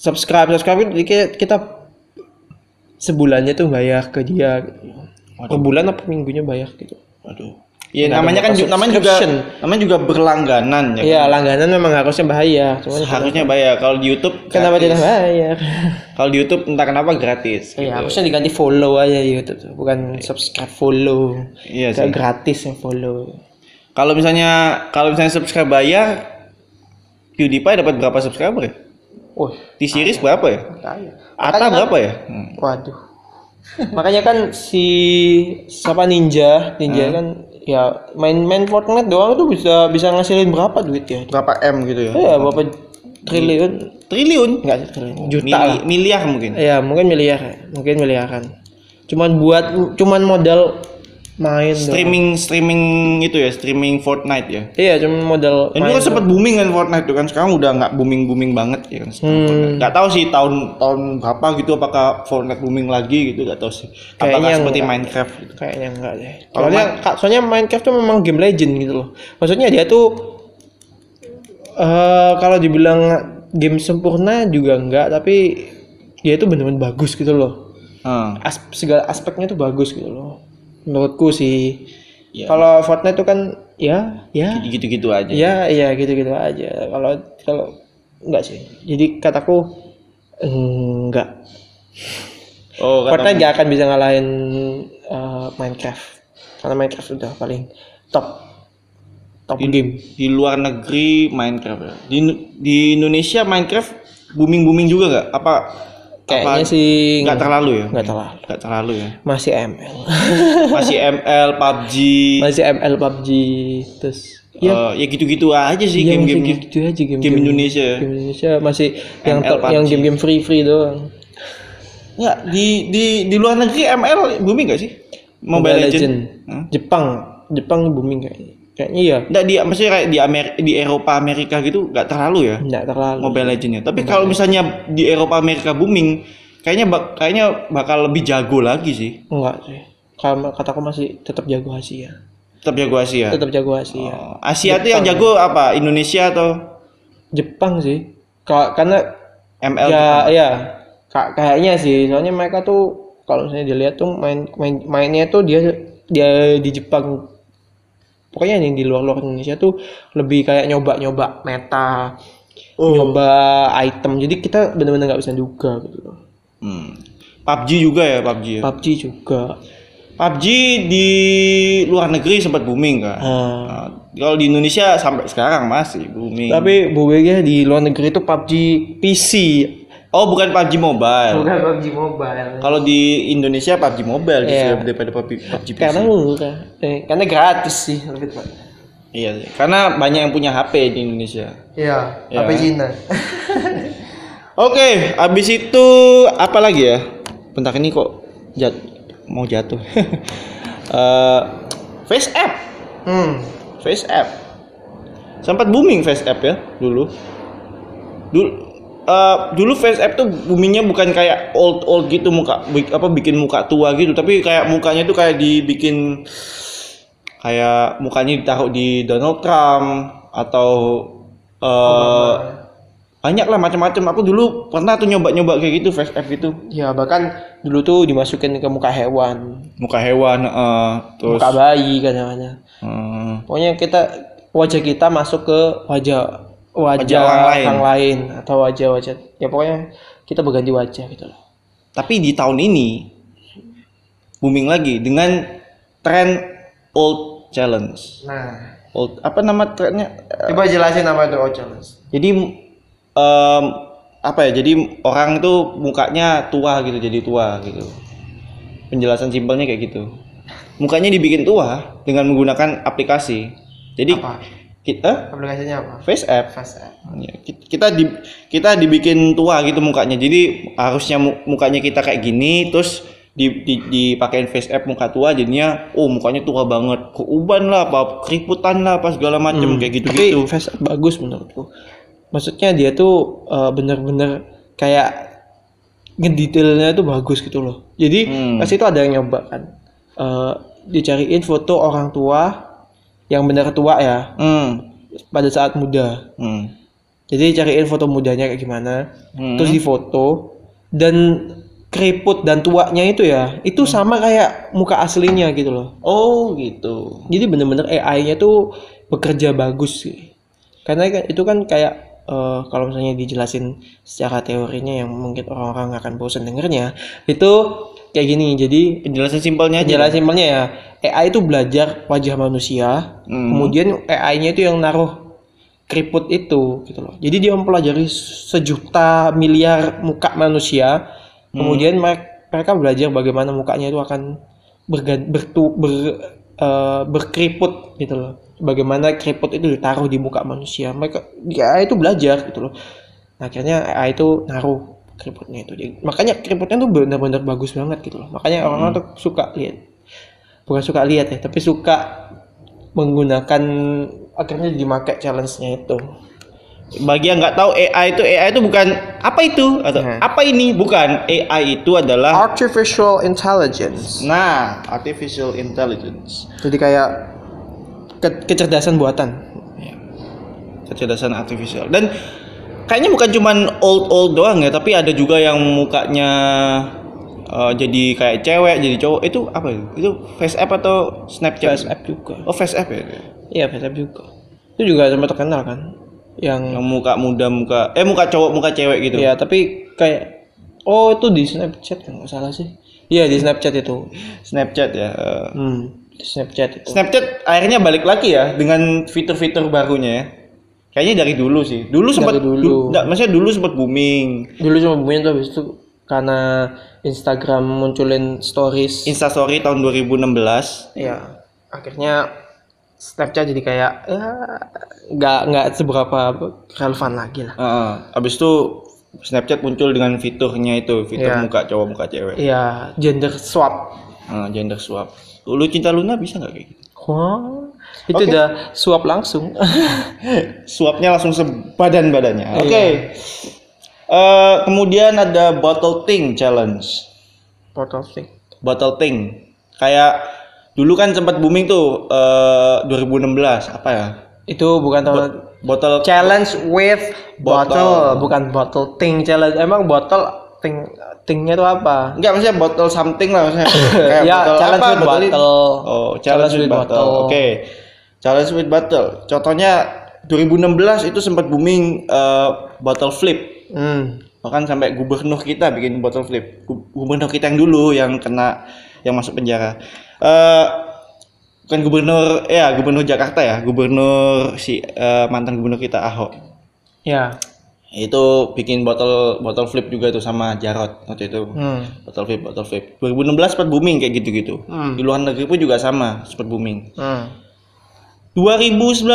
subscribe. Subscribe kita, kita sebulannya tuh bayar ke dia. Per bulan apa minggunya bayar gitu. Waduh. Ya ada namanya kan ju- namanya juga namanya juga berlangganan ya. Iya langganan memang harusnya bayar cuman Harusnya bayar. Kalau di YouTube kenapa gratis. tidak bayar Kalau di YouTube entah kenapa gratis. Iya, harusnya diganti follow aja di YouTube bukan subscribe follow. Iya sih. gratis yang follow. Kalau misalnya kalau misalnya subscribe bayar PewDiePie dapat berapa subscriber ya? Wah, T-Series berapa ya? kaya. Ata berapa ya? Hmm. Waduh. Makanya kan si siapa Ninja, Ninja kan ya main-main Fortnite doang tuh bisa bisa ngasilin berapa duit ya? Berapa M gitu ya? Ya, berapa triliun? Triliun? Enggak sih triliun. Juta Mili- lah. miliar mungkin. Ya, mungkin miliar, mungkin miliaran. Cuman buat cuman modal main. Streaming streaming itu ya, streaming Fortnite ya. Iya, cuman modal Dan itu kan sempat booming kan Fortnite tuh kan sekarang udah nggak booming booming banget ya kan. Hmm. Nggak tahu sih tahun tahun berapa gitu apakah Fortnite booming lagi gitu nggak tahu sih. Apakah Kayaknya seperti enggak. Minecraft gitu. Kayaknya enggak deh. Soalnya, Kak, soalnya Minecraft tuh memang game legend gitu loh. Maksudnya dia tuh eh kalau dibilang game sempurna juga enggak, tapi dia tuh bener-bener bagus gitu loh. Hmm. As segala aspeknya tuh bagus gitu loh. Menurutku sih. Ya. Kalau Fortnite tuh kan ya ya Gitu-gitu aja. ya ya gitu-gitu aja. Kalau kalau enggak sih. Jadi kataku enggak. Oh, kata Fortnite gak akan bisa ngalahin uh, Minecraft karena Minecraft udah paling top top game di luar negeri Minecraft ya. Di di Indonesia Minecraft booming booming juga nggak? Apa kayaknya apa sih nggak terlalu ya? nggak terlalu Nggak terlalu ya. masih ML Masih ML, PUBG. masih ML PUBG terus Ya, ya ya gitu-gitu aja sih masih game-game gitu aja game game Indonesia. ya. game Indonesia masih yang ML, ter- yang game-game free free doang Nggak, di di di luar negeri ML booming nggak sih? Mobile, Legend. Hah? Jepang Jepang booming kayaknya kayaknya iya. Nggak di maksudnya kayak di Amer di Eropa Amerika gitu nggak terlalu ya? Nggak terlalu. Mobile Legendnya. Tapi kalau misalnya di Eropa Amerika booming, kayaknya bak kayaknya bakal lebih jago lagi sih. enggak sih. Kalau kataku masih tetap jago Asia. Tetap jago Asia. tetap jago Asia. Oh, Asia tuh yang jago apa? Indonesia atau? Jepang sih. Ka- karena ML? ya ya ka- kayaknya sih. Soalnya mereka tuh kalau misalnya dilihat tuh main, main mainnya tuh dia dia di Jepang pokoknya yang di luar luar Indonesia tuh lebih kayak nyoba nyoba meta Oh. nyoba item jadi kita benar-benar nggak bisa duga gitu loh Hmm. PUBG juga ya PUBG ya. PUBG juga PUBG di luar negeri sempat booming kan. Ah. Nah, kalau di Indonesia sampai sekarang masih booming. Tapi boomingnya di luar negeri itu PUBG PC. Oh bukan PUBG Mobile. Bukan PUBG Mobile. Kalau di Indonesia PUBG Mobile justru Iya. daripada PUBG, PUBG PC. Karena. Eh, karena gratis sih lebih tepat. Iya, karena banyak yang punya HP di Indonesia. Iya, Ya. HP Cina. Oke, habis itu apa lagi ya? Bentar ini kok jat mau jatuh. Eh, Face App, hmm. Face App. Sempat booming Face App ya dulu. Dulu eh, dulu Face App tuh boomingnya bukan kayak old old gitu muka bik- apa bikin muka tua gitu, tapi kayak mukanya tuh kayak dibikin kayak mukanya ditaruh di Donald Trump atau eh banyak lah macam-macam. Aku dulu pernah tuh nyoba-nyoba kayak gitu Face App gitu. Ya bahkan dulu tuh dimasukin ke muka hewan, Muka hewan eh, terus muka bayi kadang-kadang. eh, Pokoknya kita wajah kita masuk ke wajah wajah, Wajah orang lain. orang lain atau wajah-wajah. Ya pokoknya kita berganti wajah gitu loh. Tapi di tahun ini booming lagi dengan tren old challenge. Nah, Old apa nama trennya? Coba jelasin apa itu old challenge. Jadi em, apa ya? Jadi orang tuh mukanya tua gitu, jadi tua gitu. Penjelasan simpelnya kayak gitu. Mukanya dibikin tua dengan menggunakan aplikasi. Jadi Apa? Kita Aplikasinya apa? Face App Face App. Ya, ki- kita di kita dibikin tua gitu mukanya. Jadi harusnya mu- mukanya kita kayak gini terus di, di dipakein face app muka tua jadinya oh mukanya tua banget. Keuban lah apa keriputan lah apa segala macem kayak gitu-gitu. Hmm. Tapi Face App bagus menurutku. Maksudnya dia tuh eh, bener-bener kayak ngedetailnya tuh bagus gitu loh. Jadi Hmm. pas itu ada yang nyoba kan. Eh, dicariin foto orang tua yang bener tua ya Hmm. pada saat muda. Hmm. Jadi cariin foto mudanya kayak gimana, Hmm. terus difoto dan keriput dan tuanya itu ya, itu sama kayak muka aslinya gitu loh. Oh gitu. Jadi bener-bener AI-nya tuh bekerja bagus sih. Karena kan- itu kan kayak eh, kalau misalnya dijelasin secara teorinya yang mungkin orang-orang akan bosan dengernya, itu kayak gini. Jadi Penjelasan simpelnya aja. penjelasan simpelnya ya, AI itu belajar wajah manusia, Hmm. kemudian AI-nya itu yang naruh keriput itu gitu loh. Jadi dia mempelajari sejuta miliar muka manusia, kemudian mereka, mereka belajar bagaimana mukanya itu akan bergan, bertu, ber, eh, berkeriput gitu loh. Bagaimana keriput itu ditaruh di muka manusia. Mereka ya itu belajar gitu loh. Akhirnya AI itu naruh keriputnya itu. Jadi, makanya keriputnya tuh benar-benar bagus banget gitu loh. Makanya orang-orang tuh suka lihat. Bukan suka lihat ya, tapi suka menggunakan akhirnya dimakai challenge-nya itu. Bagi yang nggak tahu AI itu AI itu bukan apa itu atau Hmm. apa ini bukan AI itu adalah Artificial intelligence. nah artificial intelligence. Jadi kayak ke- kecerdasan buatan. kecerdasan artifisial dan kayaknya bukan cuman old old doang ya tapi ada juga yang mukanya eh, jadi kayak cewek jadi cowok itu apa itu itu face app atau snapchat Face app juga. oh face app ya Iya, face app juga. Itu juga sempat terkenal kan. Yang yang muka muda muka eh muka cowok muka cewek gitu Iya, tapi kayak oh itu di Snapchat kan nggak salah sih. Iya di Snapchat itu. snapchat ya Eh, Hmm, di Snapchat itu. snapchat akhirnya balik lagi ya dengan fitur-fitur barunya ya kayaknya dari dulu sih dulu sempat dulu. du- nggak, maksudnya dulu sempat booming Dulu cuma punya tuh habis itu karena Instagram munculin stories. instastory tahun 2016 Iya, akhirnya Snapchat jadi kayak ya nggak nggak seberapa relevan lagi lah. Heeh. abis itu Snapchat muncul dengan fiturnya itu, fitur Iya. muka cowok muka cewek. Iya, gender swap. Nah, gender swap. Lu cinta Luna bisa nggak kayak gitu? Wah, itu Oke. udah swap langsung. Swapnya langsung sebadan badannya. Oke. Iya. Eh, kemudian ada bottle thing challenge. Portal thing. Bottle thing. Kayak dulu kan sempat booming tuh eh 2016 apa ya? Itu bukan tahun Bottle challenge with Bottle. bottle, bukan bottle thing challenge. Emang bottle thing thingnya itu apa? enggak maksudnya bottle something lah maksudnya. Kayak ya, bottle challenge apa? with Bottle- bottle. Oh, challenge, with bottle. Oke. Challenge with bottle. Contohnya 2016 itu sempat booming eh, bottle flip. Hmm. Bahkan sampai gubernur kita bikin bottle flip. Gu- Gubernur kita yang dulu yang kena yang masuk penjara. Eh bukan gubernur ya gubernur Jakarta ya gubernur si eh, mantan gubernur kita Ahok Ya. itu bikin botol botol flip juga tuh sama Jarot waktu itu Hmm. botol flip botol flip 2016 sempat booming kayak gitu-gitu Hmm. di luar negeri pun juga sama sempat booming Hmm. 2019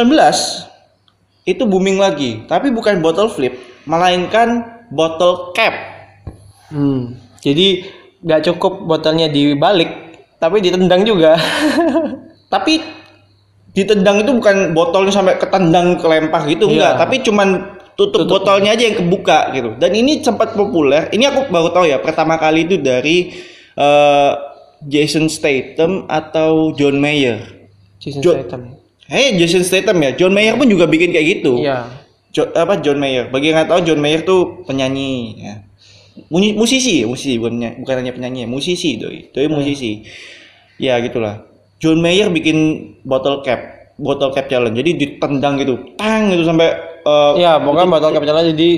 itu booming lagi tapi bukan botol flip melainkan botol cap Hmm. Jadi nggak cukup botolnya dibalik, tapi ditendang juga. tapi ditendang itu bukan botolnya sampai ketendang kelempar gitu Iya. enggak tapi cuman tutup, botolnya aja yang kebuka gitu dan ini sempat populer ini aku baru tahu ya pertama kali itu dari eh, Jason Statham atau John Mayer Jason Jo- Statham. Hei Jason Statham ya? John Mayer pun juga bikin kayak gitu. Iya. Jo- apa John Mayer. Bagi yang nggak tahu John Mayer tuh penyanyi ya. Musisi musisi. Bukan penyanyi- bukan hanya penyanyi ya, musisi doi. Doi musisi. Ya gitulah. John Mayer bikin bottle cap bottle cap challenge. Jadi ditendang gitu. Tang gitu sampai eh, Iya, pokoknya botol kapitalah jadi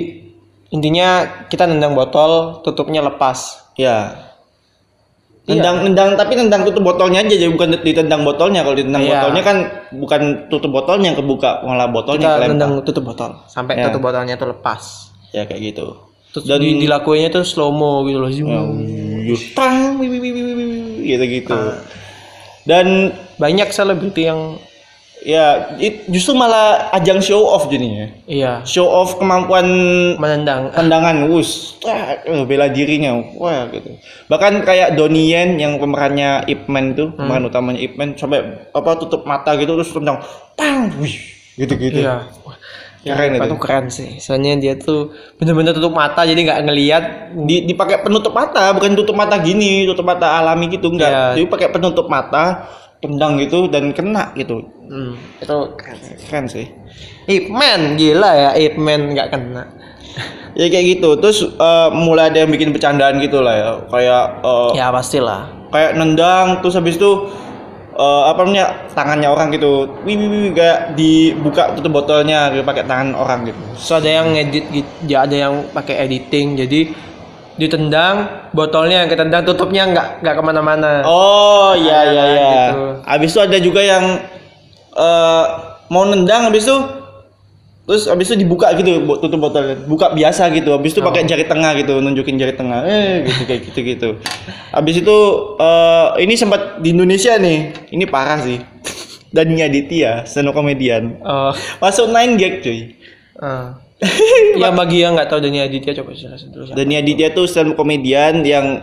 intinya kita nendang botol, tutupnya lepas. ya Iya. nendang nendang tapi nendang tutup botolnya aja jadi bukan ditendang botolnya kalau ditendang Iya. botolnya kan bukan tutup botolnya yang kebuka malah botolnya Kita kelempar. nendang tutup botol sampai Ya. tutup botolnya tuh lepas. ya kayak gitu Terus Dan- di, dilakuinnya tuh slow mo gitu loh. Ya, tang wi- wi- gitu gitu dan Banyak selebriti yang ya it- justru malah ajang show off jadinya iya show off kemampuan menendang. tendangan wus tak, eh, bela dirinya wah gitu bahkan kayak Donnie Yen yang pemerannya Ip Man tuh pemeran utamanya Ip Man sampai apa tutup mata gitu terus tendang pang wih gitu gitu Iya. Wah, Keren Pak itu. keren sih. Soalnya dia tuh bener-bener tutup mata jadi nggak ngelihat. di dipakai penutup mata bukan tutup mata gini tutup mata alami gitu enggak Iya. jadi pakai penutup mata tendang gitu dan kena gitu. Hmm, itu keren. keren sih. Ip Man gila ya Ip Man nggak kena. ya kayak gitu. Terus eh, mulai ada yang bikin bercandaan gitu lah ya. Kayak eh, Ya pastilah. kayak nendang terus habis itu eh, apa namanya tangannya orang gitu. Wih wih wih kayak dibuka tutup botolnya gitu, pakai tangan orang gitu. So ada yang ngedit gitu, ya ada yang pakai editing. Jadi ditendang botolnya yang ketendang tutupnya nggak nggak ke mana-mana. oh iya iya iya. gitu. habis itu ada juga yang eh, mau nendang habis itu terus habis itu dibuka gitu tutup botolnya. Buka biasa gitu habis itu pakai jari tengah gitu nunjukin jari tengah. Eh gitu kayak gitu gitu. Habis itu eh, ini sempat di Indonesia nih. Ini parah sih. Dani Aditya stand up comedian Oh, masuk 9 gag cuy. Ah. ya bagi yang nggak tahu Dani Aditya coba jelasin dulu. siapa. Dani Aditya tuh stand up comedian yang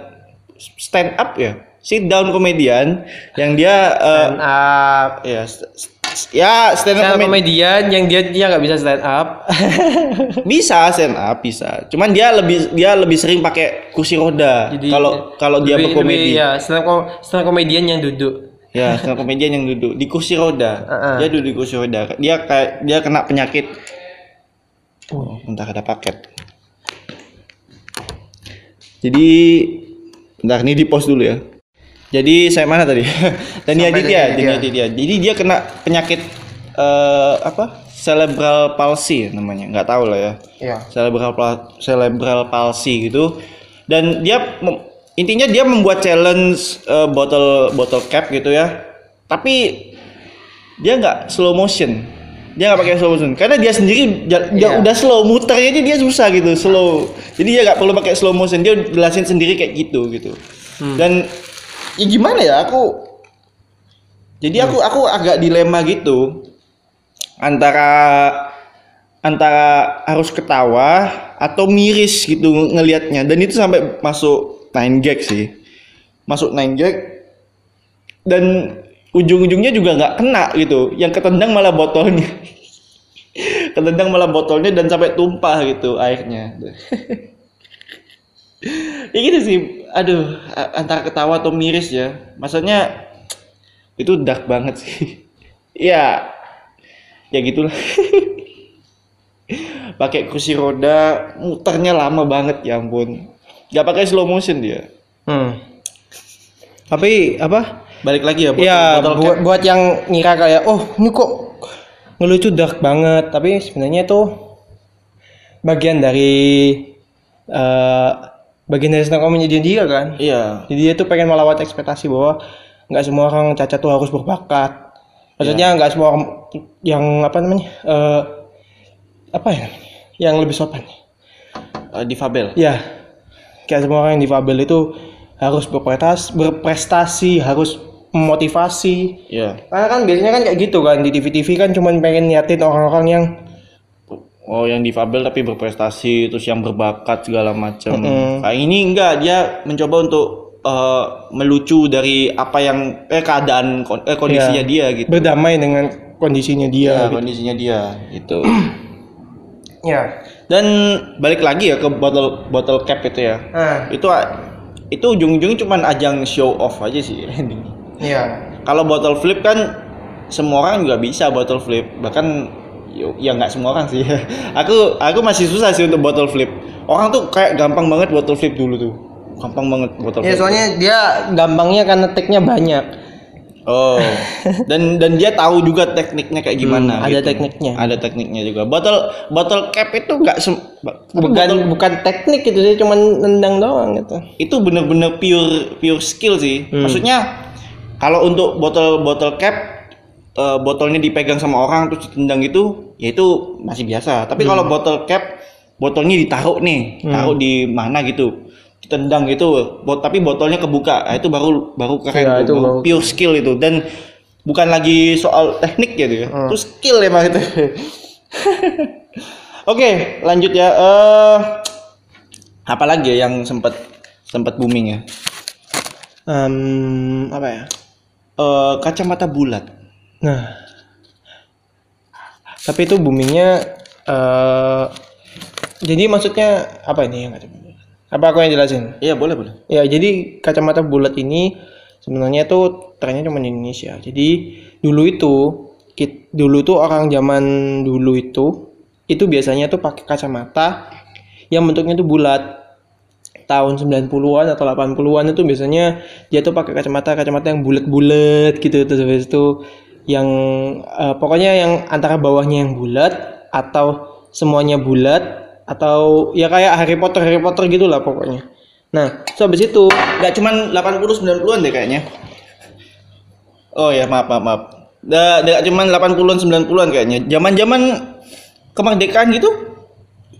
stand up ya sit down comedian yang dia eh, Stand up. ya st- ya stand up Stand komedian yang dia dia nggak bisa stand up. bisa stand up bisa cuman dia lebih dia lebih sering pakai kursi roda kalau kalau dia berkomedi lebih, ya stand up, stand up komedian yang duduk. ya stand up comedian yang duduk di kursi roda Uh-uh. dia duduk di kursi roda dia kayak dia kena penyakit oh bentar ada paket. Jadi bentar ini di post dulu ya. Jadi saya mana tadi? Dani Aditya Dani Aditya. Jadi dia kena penyakit eh, apa? Cerebral palsy namanya. Nggak tahu lah ya. Iya. cerebral pal- cerebral palsy gitu. Dan dia intinya dia membuat challenge eh, botol botol cap gitu ya. Tapi dia nggak slow motion dia nggak pakai slow motion. Karena dia sendiri dia, Iya. udah slow muternya aja dia susah gitu slow. Jadi dia nggak perlu pakai slow motion dia jelasin sendiri kayak gitu gitu. Dan ya gimana ya aku jadi aku aku agak dilema gitu antara antara harus ketawa atau miris gitu ngelihatnya. Dan itu sampai masuk 9 gag sih. Masuk 9 gag. Dan ujung-ujungnya juga nggak kena gitu. Yang ketendang malah botolnya. Ketendang malah botolnya dan sampai tumpah gitu airnya. Ya gitu sih. Aduh antara ketawa atau miris ya. Maksudnya itu dark banget sih. Ya ya gitulah. Pakai kursi roda muternya lama banget ya ampun. Nggak pakai slow motion dia. Hmm. Tapi apa? Balik lagi ya botol, ya botol buat buat yang ngira kayak oh ini kok ngelucu dark banget. Tapi sebenarnya itu bagian dari eh, bagian dari stand comedy dia kan? Iya. jadi dia tuh pengen melawat ekspektasi bahwa nggak semua orang cacat tuh harus berbakat. Maksudnya nggak semua orang yang apa namanya eh apa ya yang lebih sopan. Eh, difabel. ya kayak semua orang yang difabel itu harus berprestasi berprestasi harus memotivasi Iya. karena kan biasanya kan kayak gitu kan di TV-TV kan cuman pengen niatin orang-orang yang Oh, yang difabel tapi berprestasi, terus yang berbakat segala macam. Mm-mm. Nah, ini enggak dia mencoba untuk eh, melucu dari apa yang eh keadaan eh, kondisinya dia gitu. berdamai dengan kondisinya dia Ya, gitu. kondisinya dia gitu. ya Dan balik lagi ya ke bottle bottle cap itu ya. nah Itu itu ujung-ujungnya cuman ajang show off aja sih. iya Kalau bottle flip kan semua orang juga bisa bottle flip, bahkan ya nggak semua orang sih. aku aku masih susah sih untuk bottle flip. Orang tuh kayak gampang banget bottle flip dulu tuh. Gampang banget bottle ya flip. soalnya dia gampangnya karena teknya banyak Oh. Dan dan dia tahu juga tekniknya kayak gimana. Hmm, ada gitu. tekniknya. Ada tekniknya juga. Bottle bottle cap itu nggak bukan bottle- bukan teknik gitu sih cuman nendang doang gitu itu bener-bener pure pure skill sih. Hmm. Maksudnya kalau untuk botol botol cap eh, botolnya dipegang sama orang terus ditendang itu, ya itu masih biasa. Tapi kalau botol cap botolnya ditaruh nih, Hmm. taruh di mana gitu, ditendang gitu, bot tapi botolnya kebuka, nah, itu baru baru keren Ya, itu baru baru- pure skill itu dan bukan lagi soal teknik gitu ya, Hmm. itu skill emang itu. Oke, lanjut ya. Eh apa lagi ya yang sempat sempat booming ya? Em, apa ya Eh, kacamata bulat. nah tapi itu boomingnya eh jadi maksudnya apa ini yang kacamata bulat? apa aku yang jelasin Iya boleh boleh. ya jadi kacamata bulat ini sebenarnya tuh trennya cuma di Indonesia jadi dulu itu kit, dulu tuh orang zaman dulu itu itu biasanya tuh pakai kacamata yang bentuknya tuh bulat tahun 90-an atau 80-an itu biasanya dia tuh pakai kacamata kacamata yang bulat-bulat gitu terus habis itu yang eh, pokoknya yang antara bawahnya yang bulat atau semuanya bulat atau ya kayak Harry Potter Harry Potter gitulah pokoknya nah terus habis itu Nggak cuman 80 90-an deh kayaknya. Oh ya maaf maaf maaf. Nggak cuman 80-an 90-an kayaknya. Zaman-zaman kemerdekaan gitu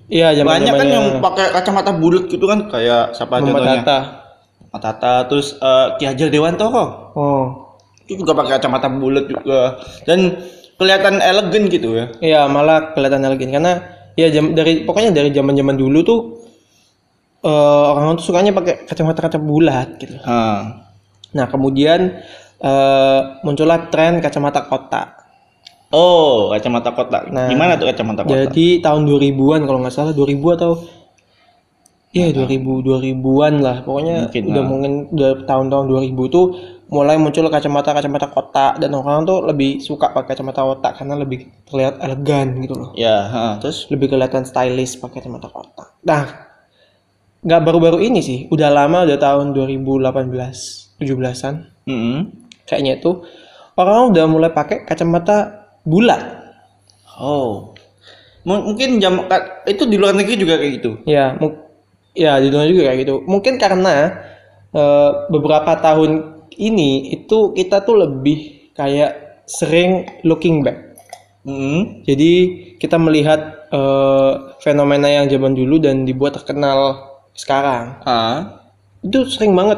iya zaman banyak kan yang pakai kacamata bulat gitu kan kayak siapa Muhammad contohnya? Hatta Muhammad Hatta terus eh, Ki Hajar Dewantoro. oh Itu juga pakai kacamata bulat juga dan kelihatan elegan gitu ya. Iya malah kelihatan elegan karena ya jam dari pokoknya dari zaman zaman dulu tuh eh orang tuh sukanya pakai kacamata kaca bulat gitu. Ah. Nah kemudian eh muncullah tren kacamata kotak. Oh, kacamata kotak. Nah, Gimana tuh kacamata kotak? Jadi tahun 2000-an kalau nggak salah 2000 atau Iya 2000 2000-an lah pokoknya Mungkin, udah nah. mungkin udah tahun-tahun 2000 tuh mulai muncul kacamata kacamata kotak dan orang tuh lebih suka pakai kacamata kotak karena lebih terlihat elegan gitu loh. Ya, ha, terus lebih kelihatan stylish pakai kacamata kotak. Nah, nggak baru-baru ini sih, udah lama, udah tahun 2018, 17-an Mm-mm. kayaknya itu orang udah mulai pakai kacamata bulat. Oh. M- mungkin jam itu di luar negeri juga kayak gitu. Ya, ya di dunia juga kayak gitu. Mungkin karena eh, beberapa tahun ini itu kita tuh lebih kayak sering looking back. Mm-mm. Jadi kita melihat eh, fenomena yang zaman dulu dan dibuat terkenal sekarang. Ah. itu sering banget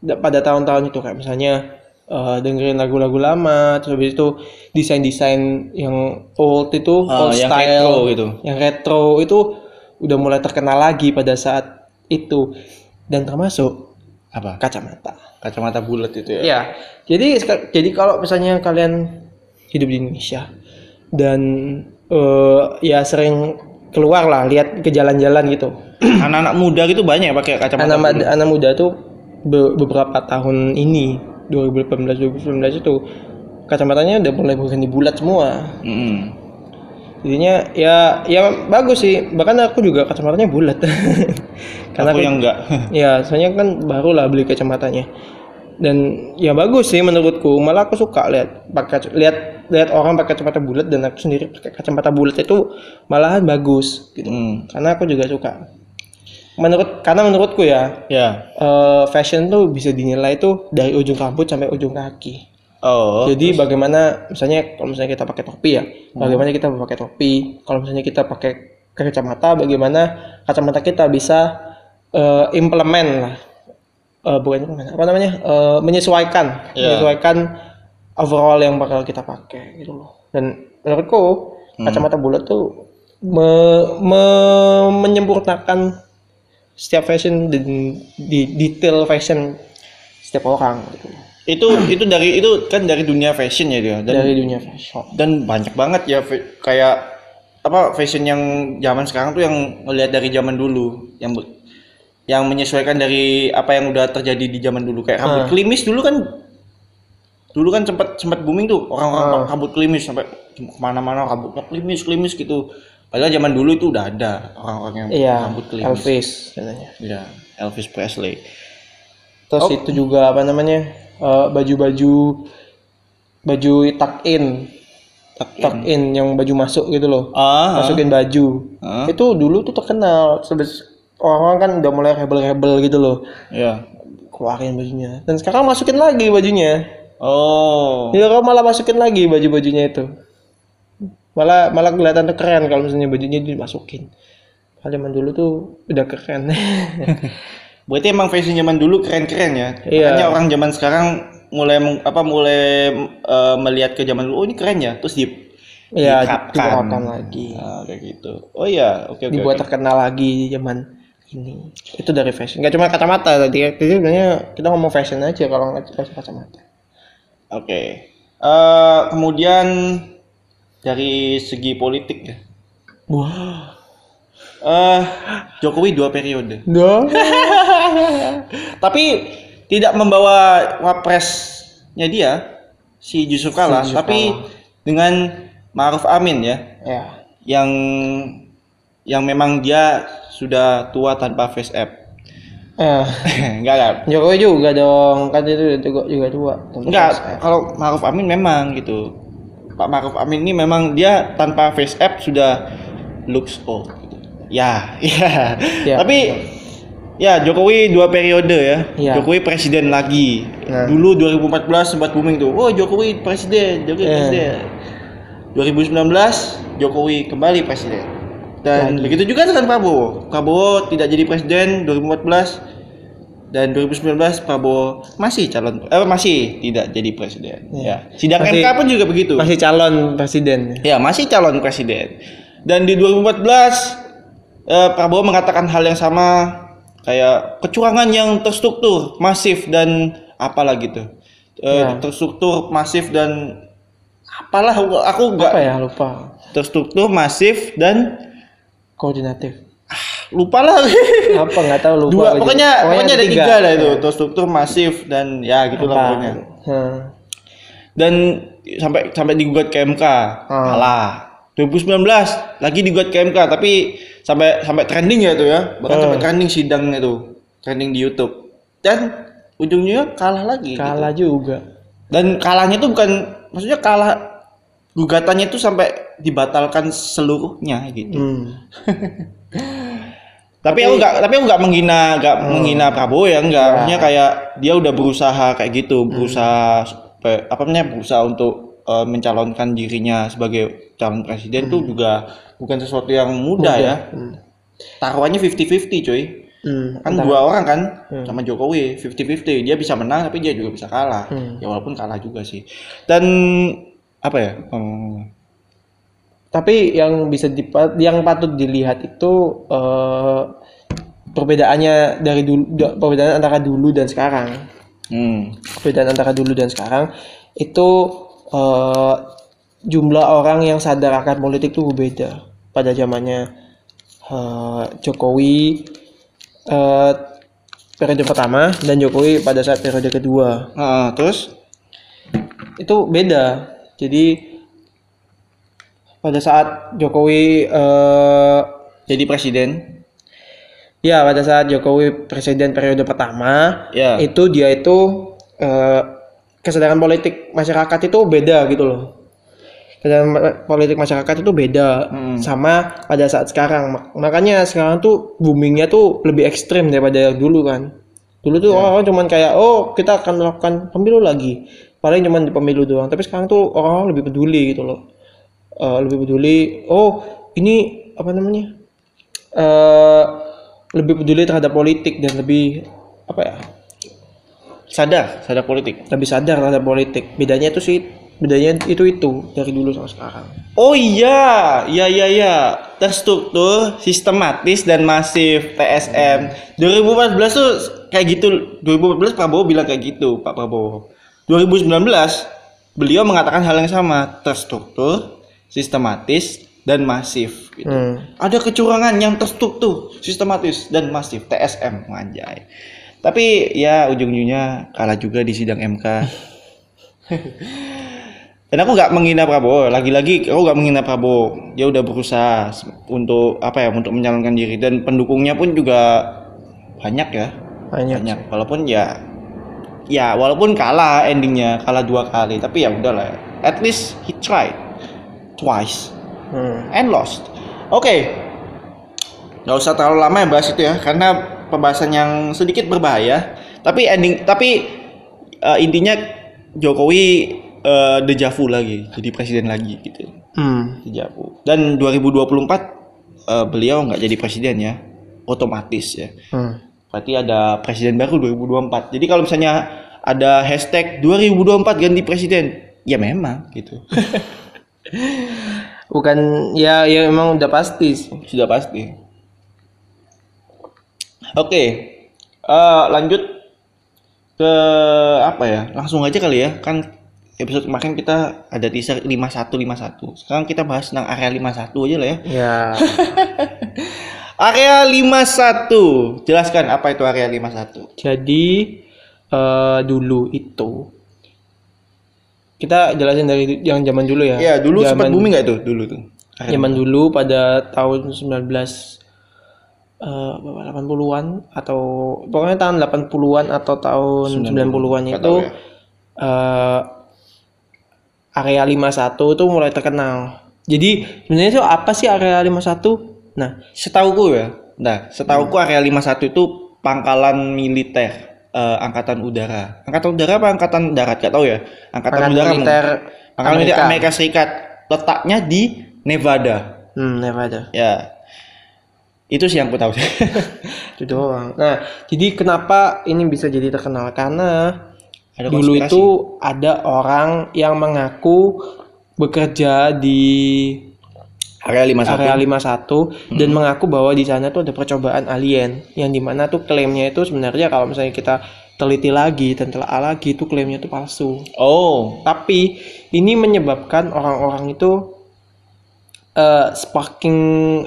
da- pada tahun-tahun itu kayak misalnya eh, dengerin lagu-lagu lama terus habis itu desain-desain yang old itu Ah, old yang style retro gitu. yang retro itu udah mulai terkenal lagi pada saat itu dan termasuk Apa? kacamata Kacamata bulat itu ya. ya jadi jadi kalau misalnya kalian hidup di Indonesia dan eh, ya sering keluar lah lihat ke jalan-jalan gitu Anak-anak muda gitu banyak pakai kacamata anak, anak muda tuh be- beberapa tahun ini 2018 2019 itu kacamatanya udah mulai berganti bulat semua. Mm-mm. jadinya ya ya bagus sih. Bahkan aku juga kacamatanya bulat. Karena Aku aku yang enggak. ya soalnya kan baru lah beli kacamatanya. Dan ya bagus sih menurutku. Malah aku suka lihat pakai lihat lihat orang pakai kacamata bulat dan aku sendiri pakai kacamata bulat itu malahan bagus gitu. Hmm. karena aku juga suka menurut karena menurutku ya Ya. eh, fashion tuh bisa dinilai tuh dari ujung rambut sampai ujung kaki. Oh. Jadi bagaimana misalnya kalau misalnya kita pakai topi ya, bagaimana kita pakai topi. Kalau misalnya kita pakai kacamata, bagaimana kacamata kita bisa eh, implement lah, Eh, bukan implement, apa namanya, Eh, menyesuaikan, Iya. menyesuaikan overall yang bakal kita pakai gitu loh. Dan menurutku kacamata bulat tuh me- me- menyempurnakan setiap fashion dan di detail fashion setiap orang gitu. itu itu dari itu kan dari dunia fashion ya dia. Dan dari dunia fashion. dan banyak banget ya kayak apa fashion yang zaman sekarang tuh yang ngelihat dari zaman dulu yang yang menyesuaikan dari apa yang udah terjadi di zaman dulu kayak rambut Ah. klimis dulu kan dulu kan sempat sempat booming tuh orang-orang Ah. rambut klimis sampai ke mana-mana rambutnya klimis klimis gitu padahal zaman dulu itu udah ada orang-orang yang Iya, rambut klimis Elvis katanya. ya Elvis Presley Terus Oh. itu juga apa namanya eh, baju-baju baju tuck in, tuck in yang baju masuk gitu loh, ah masukin baju. ah, Itu dulu tuh terkenal. Sebes orang kan udah mulai rebel-rebel gitu loh, ya keluarin bajunya. Dan sekarang masukin lagi bajunya. oh orang malah masukin lagi baju-bajunya itu. Malah malah kelihatan keren kalau misalnya bajunya dimasukin. Kalau zaman dulu tuh udah keren. Berarti emang fashion zaman dulu keren-keren ya. Iya. Makanya orang zaman sekarang mulai apa mulai eh, melihat ke zaman dulu, oh ini keren ya, terus di Iya, diterapkan lagi. Ah, kayak gitu. Oh iya, oke oke. dibuat oke. terkenal lagi zaman ini. Itu dari fashion. Gak cuma kacamata tadi. ya. Jadi sebenarnya kita ngomong fashion aja kalau nggak kacamata. Oke. Eh, kemudian dari segi politik ya. Wah. Eh, Jokowi dua periode. Dong. Tapi tidak membawa wapresnya dia si Yusuf Kala, Si Yusuf tapi dengan Ma'ruf Amin ya. ya. yang yang memang dia sudah tua tanpa face app. Eh, enggak kan? Jokowi juga dong. Kan itu juga juga tua. Enggak, kalau Ma'ruf Amin memang gitu. Pak Ma'ruf Amin ini memang dia tanpa face app sudah looks old. Ya, ya. Ya, Tapi ya Jokowi dua periode ya. Iya. Jokowi presiden lagi. Nah. Dulu 2014 sempat booming tuh. Oh, Jokowi presiden, Jokowi Eh. presiden. 2019 Jokowi kembali presiden. Dan Lagi. begitu juga dengan Prabowo. Prabowo tidak jadi presiden 2014 dan 2019 Prabowo masih calon eh masih tidak jadi presiden. Iya. Ya. Sidang Masih- MK pun juga begitu. masih calon presiden. Ya, masih calon presiden. Dan di 2014 eh, Prabowo mengatakan hal yang sama kayak kecurangan yang terstruktur, masif dan apalah gitu. Eh, Ya. terstruktur, masif dan apalah aku nggak Apa ya lupa. terstruktur, masif dan Koordinatif. Lupa lah. Apa nggak tahu lupa. Dua, aja. pokoknya pokoknya ada tiga lah itu, Ya. terstruktur, masif dan ya gitulah Apa? pokoknya. Hmm. Dan sampai sampai digugat ke MK, Hmm. kalah. 2019 lagi digugat ke MK tapi sampai sampai trending ya tuh ya. Bahkan Hmm. sampai trending sidangnya tuh, trending di YouTube. Dan ujungnya kalah lagi. gitu. Kalah juga. Dan kalahnya tuh bukan maksudnya kalah gugatannya tuh sampai dibatalkan seluruhnya gitu. Hmm. Tapi, aku nggak tapi aku nggak menghina nggak Hmm. menghina Prabowo ya enggak. Ya. Maksudnya kayak dia udah berusaha kayak gitu, Hmm. berusaha supaya- apa namanya berusaha untuk eh, mencalonkan dirinya sebagai calon presiden tuh juga bukan sesuatu yang mudah ya. Hmm. Taruhannya 50-50 cuy. Hmm. Kan Antara- dua orang kan Hmm. sama Jokowi 50-50. Dia bisa menang tapi dia juga bisa kalah. Hmm. Ya walaupun kalah juga sih. Dan apa ya? Hmm, Tapi yang bisa dipa- yang patut dilihat itu eh, perbedaannya dari dulu da- perbedaan antara dulu dan sekarang. hmm. Perbedaan antara dulu dan sekarang itu eh, jumlah orang yang sadar akan politik itu beda. Pada zamannya eh, Jokowi eh, periode pertama dan Jokowi pada saat periode kedua Ah, terus itu beda. Jadi pada saat Jokowi eh, jadi presiden. ya pada saat Jokowi presiden periode pertama Ya. itu dia itu eh, kesadaran politik masyarakat itu beda gitu loh. kesadaran politik masyarakat itu beda Hmm. sama pada saat sekarang. Mak- Makanya sekarang tuh boomingnya tuh lebih ekstrim daripada yang dulu kan. Dulu tuh orang-orang cuman kayak oh kita akan melakukan pemilu lagi. Paling cuman di pemilu doang. Tapi sekarang tuh orang-orang lebih peduli gitu loh. Eh, lebih peduli. Oh ini apa namanya? eh lebih peduli terhadap politik dan lebih apa ya? Sadar, sadar politik. Lebih sadar terhadap politik. Bedanya itu sih bedanya itu itu dari dulu sampai sekarang. Oh iya, iya iya iya. Terstruktur, sistematis dan masif TSM. 2014 tuh kayak gitu. 2014 Prabowo bilang kayak gitu, Pak Prabowo. 2019 beliau mengatakan hal yang sama, terstruktur, sistematis dan masif gitu. Hmm. Ada kecurangan yang terstruktur, sistematis dan masif TSM anjay. Tapi ya ujung-ujungnya kalah juga di sidang MK. Dan aku nggak menghina Prabowo, lagi-lagi aku nggak menghina Prabowo. Dia udah berusaha untuk apa ya, untuk mencalonkan diri dan pendukungnya pun juga banyak ya, Banyak. banyak. Walaupun ya, ya walaupun kalah endingnya, kalah dua kali, tapi ya udahlah. At least he tried twice Hmm. and lost. Oke, nggak usah terlalu lama ya bahas itu ya, karena pembahasan yang sedikit berbahaya. Tapi ending, tapi eh, intinya Jokowi eh, dejavu lagi, jadi presiden lagi gitu, Hmm. dejavu. Dan 2024 eh, beliau nggak jadi presiden ya, otomatis ya. Hmm. Berarti ada presiden baru 2024. Jadi kalau misalnya ada hashtag 2024 ganti presiden, ya memang gitu, Bukan ya ya emang udah pasti sudah pasti. Oke, eh, lanjut ke apa ya? Langsung aja kali ya. Kan episode kemarin kita ada teaser 5151. Sekarang kita bahas tentang area 51 aja lah ya. Ya. Area 51. Jelaskan apa itu area 51. Jadi eh dulu itu kita jelasin dari yang zaman dulu ya. Ya, dulu sempat Zaman- booming nggak itu dulu tuh? Area Zaman dulu pada tahun 19 eh, berapa, 80-an atau pokoknya tahun 80-an atau tahun 90-an Nggak itu tahu ya. eh, area 51 itu mulai terkenal. Jadi sebenarnya itu apa sih area 51? Nah, Setauku ya. Nah, setauku area 51 itu pangkalan militer eh, angkatan udara. Angkatan udara apa angkatan darat? Gak tahu ya. Angkatan Angkatan udara militer Pangkalan militer Amerika. Amerika Serikat. Letaknya di Nevada. hmm, Nevada. Ya. Itu sih yang aku tahu. Itu doang. Nah, jadi kenapa ini bisa jadi terkenal? Karena Ada dulu itu ada orang yang mengaku bekerja di area 51. area 51 dan mengaku bahwa di sana tuh ada percobaan alien yang di mana tuh klaimnya itu sebenarnya kalau misalnya kita teliti lagi dan telah lagi itu klaimnya itu palsu. Oh, Tapi ini menyebabkan orang-orang itu eh, sparking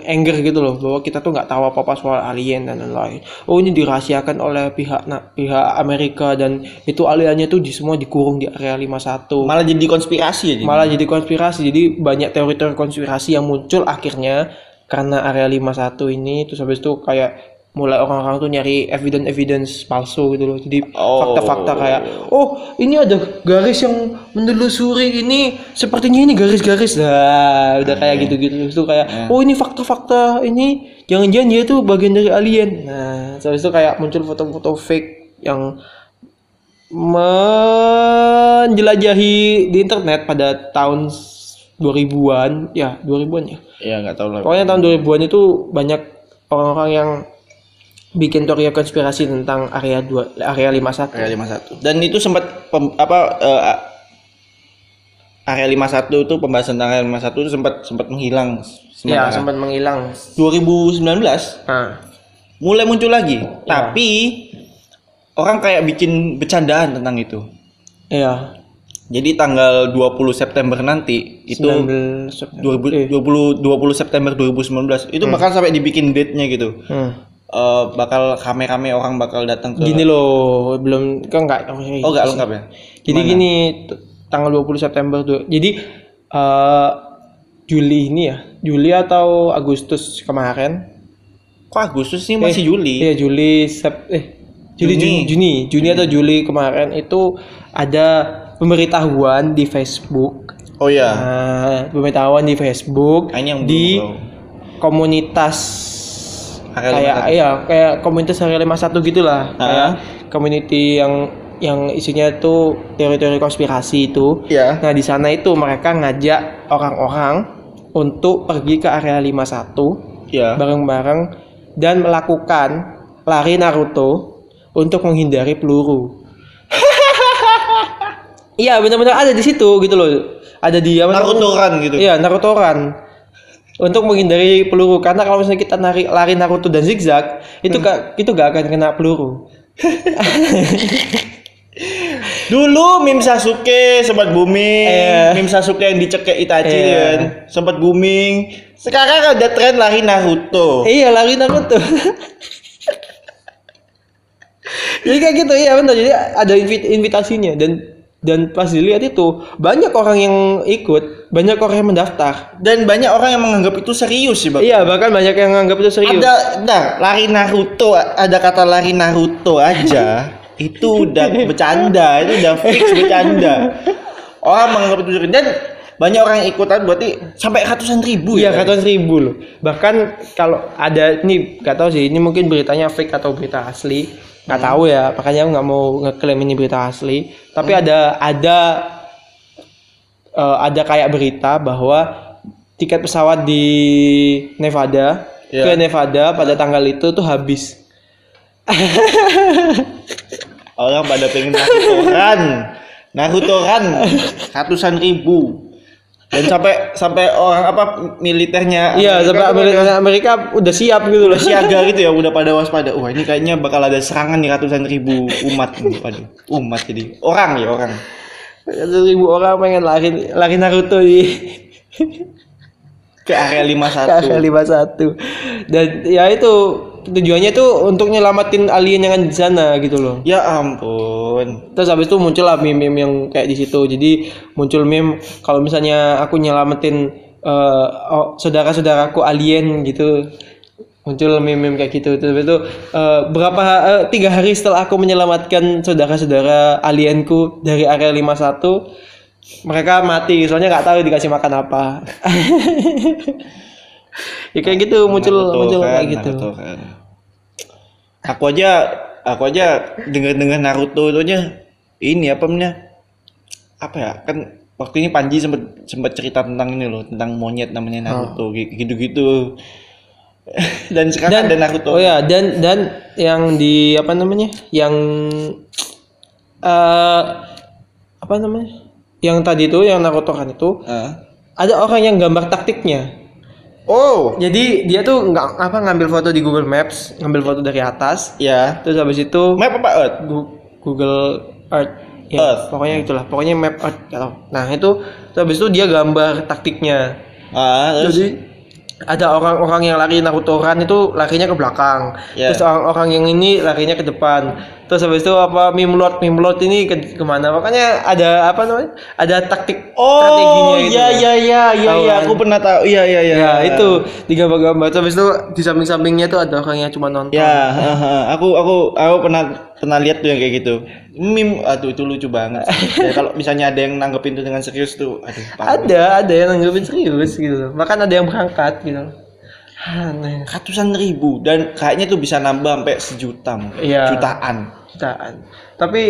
anger gitu loh bahwa kita tuh nggak tahu apa-apa soal alien dan lain-lain. Oh ini dirahasiakan oleh pihak nah, pihak Amerika dan itu aliennya tuh di semua dikurung di area 51. malah jadi konspirasi aja. Malah jadi konspirasi. Jadi banyak teori-teori konspirasi yang muncul akhirnya karena area 51 ini terus habis itu kayak mulai orang-orang tuh nyari evidence-evidence palsu gitu loh. Jadi Oh. fakta-fakta kayak oh ini ada garis yang menelusuri ini sepertinya ini garis-garis nah udah kayak gitu-gitu terus itu kayak oh ini fakta-fakta ini jangan-jangan dia tuh bagian dari alien nah terus itu kayak muncul foto-foto fake yang menjelajahi di internet pada tahun 2000-an ya 2000-an ya Iya, nggak tahu lah. pokoknya tahun 2000-an itu banyak orang-orang yang bikin teori konspirasi tentang area 2 area 51 Area 51. Dan itu sempat pem- apa eh, area 51 itu pembahasan tentang area 51 itu sempat sempat menghilang ya sementara. sempat menghilang 2019 nah mulai muncul lagi. Tapi orang kayak bikin bercandaan tentang itu. iya Jadi tanggal 20 September nanti itu 19 September. 2000 20 20 September 2019 itu bakal sampai dibikin date-nya gitu. Hmm. Eh, bakal rame-rame orang bakal datang ke Gini loh, belum kan enggak Oh, enggak lengkap ya? Jadi gini tanggal 20 September tuh. Jadi eh Juli ini ya, Juli atau Agustus kemarin? Kok Agustus sih masih Juli? Iya, Juli Sep eh Juli Juni. Juni, Juni, Juni atau Juli kemarin itu ada pemberitahuan di Facebook Oh iya. Nah, pemberitahuan di Facebook, ini yang di tahu. komunitas kayak 51. iya kayak komunitas area 51 gitulah Ah. kayak community yang yang isinya itu teori-teori konspirasi itu Iya. nah di sana itu mereka ngajak orang-orang untuk pergi ke area 51 Iya. bareng-bareng dan melakukan lari Naruto untuk menghindari peluru iya benar-benar ada di situ gitu loh ada di apa namanya? Naruto-ran gitu. Iya, Naruto-ran. Untuk menghindari peluru karena kalau misalnya kita nari, lari Naruto dan zigzag, itu Hmm. gak itu gak akan kena peluru. Dulu meme Sasuke sempat booming, Iya. meme Sasuke yang dicekek Itachi Iya. kan, sempat booming. Sekarang ada tren lari Naruto. iya, lari Naruto. Jadi kayak gitu ya benar. Jadi ada invi- invitasinya dan dan pas dilihat itu banyak orang yang ikut, banyak orang yang mendaftar. Dan banyak orang yang menganggap itu serius sih, Bang. Iya, bahkan banyak yang nganggap itu serius. Ada, nah, lari Naruto, ada kata lari Naruto aja, itu udah bercanda, itu udah fix bercanda. Orang menganggap itu serius dan banyak orang yang ikutan berarti sampai ratusan ribu Iya, ya. ratusan ribu loh. Bahkan kalau ada ini nggak tahu sih, ini mungkin beritanya fake atau berita asli, nggak Hmm. tahu ya. Makanya aku nggak mau ngeklaim ini berita asli. Tapi ada ada eh, ada kayak berita bahwa tiket pesawat di Nevada Iya. ke Nevada pada tanggal itu tuh habis. Orang pada pengen Naruto-ran. Naruto-ran ratusan ribu. Dan sampai sampai orang apa militernya Iya, sampai Amerika, Amerika udah siap gitu loh. siaga gitu ya, udah pada waspada. Wah, ini kayaknya bakal ada serangan nih ratusan ribu umat nih. Waduh, umat jadi orang ya orang. Ratusan ribu orang pengen lari lari Naruto di Ke area 51. KK 51 dan ya itu tujuannya tuh untuk nyelamatin alien yang ada di sana gitu loh. Ya ampun. terus habis itu muncul lah meme-meme yang kayak di situ. Jadi muncul meme kalau misalnya aku nyelamatin eh, oh, saudara-saudaraku alien gitu muncul meme-meme kayak gitu habis itu eh, berapa eh, tiga hari setelah aku menyelamatkan saudara-saudara alienku dari area 51 mereka mati soalnya nggak tahu dikasih makan apa ya kayak gitu muncul Naruto muncul kan, kayak gitu Naruto kan. Aku aja aku aja dengar-dengar Naruto itu aja ini apa namanya? Apa ya? Kan waktu ini Panji sempat sempat cerita tentang ini loh, tentang monyet namanya Naruto gi- gitu-gitu. Dan sekarang ada Naruto. Oh ya, dan dan yang di apa namanya? Yang eh apa namanya? Yang tadi itu yang Naruto kan itu Ah. ada orang yang gambar taktiknya. Oh, Jadi dia tuh nggak apa ngambil foto di Google Maps, ngambil foto dari atas, ya. terus habis itu Map apa Earth? Google Earth. Ya, Earth. pokoknya itulah, pokoknya map Earth. Nah, itu terus habis itu dia gambar taktiknya. Ah, terus Jadi ada orang-orang yang lari Naruto Run itu larinya ke belakang. Ya. Terus orang-orang yang ini larinya ke depan. Terus habis itu apa Mimlord Mimlord ini ke ke mana? Makanya ada apa namanya? Ada taktik Oh, gitu. iya iya iya iya iya, kan? aku pernah tahu. Iya iya iya. Ya, itu di gambar-gambar. Terus habis itu di samping-sampingnya tuh ada orang yang cuma nonton. Ya, aku aku aku pernah pernah lihat tuh yang kayak gitu. Mim, aduh itu lucu banget. ya, kalau misalnya ada yang nanggepin itu dengan serius tuh, aduh. Ada, ada yang nanggepin serius gitu. Bahkan ada yang berangkat gitu. Aneh. Ratusan ribu dan kayaknya tuh bisa nambah sampai sejuta, mungkin. Iya. jutaan. Jutaan. Tapi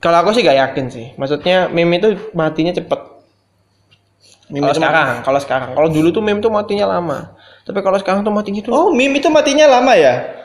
kalau aku sih gak yakin sih. Maksudnya meme itu matinya cepet. Meme Kalau sekarang, kalau sekarang, kalau dulu tuh meme tuh matinya lama. Tapi kalau sekarang tuh matinya tuh Oh, meme itu matinya lama ya?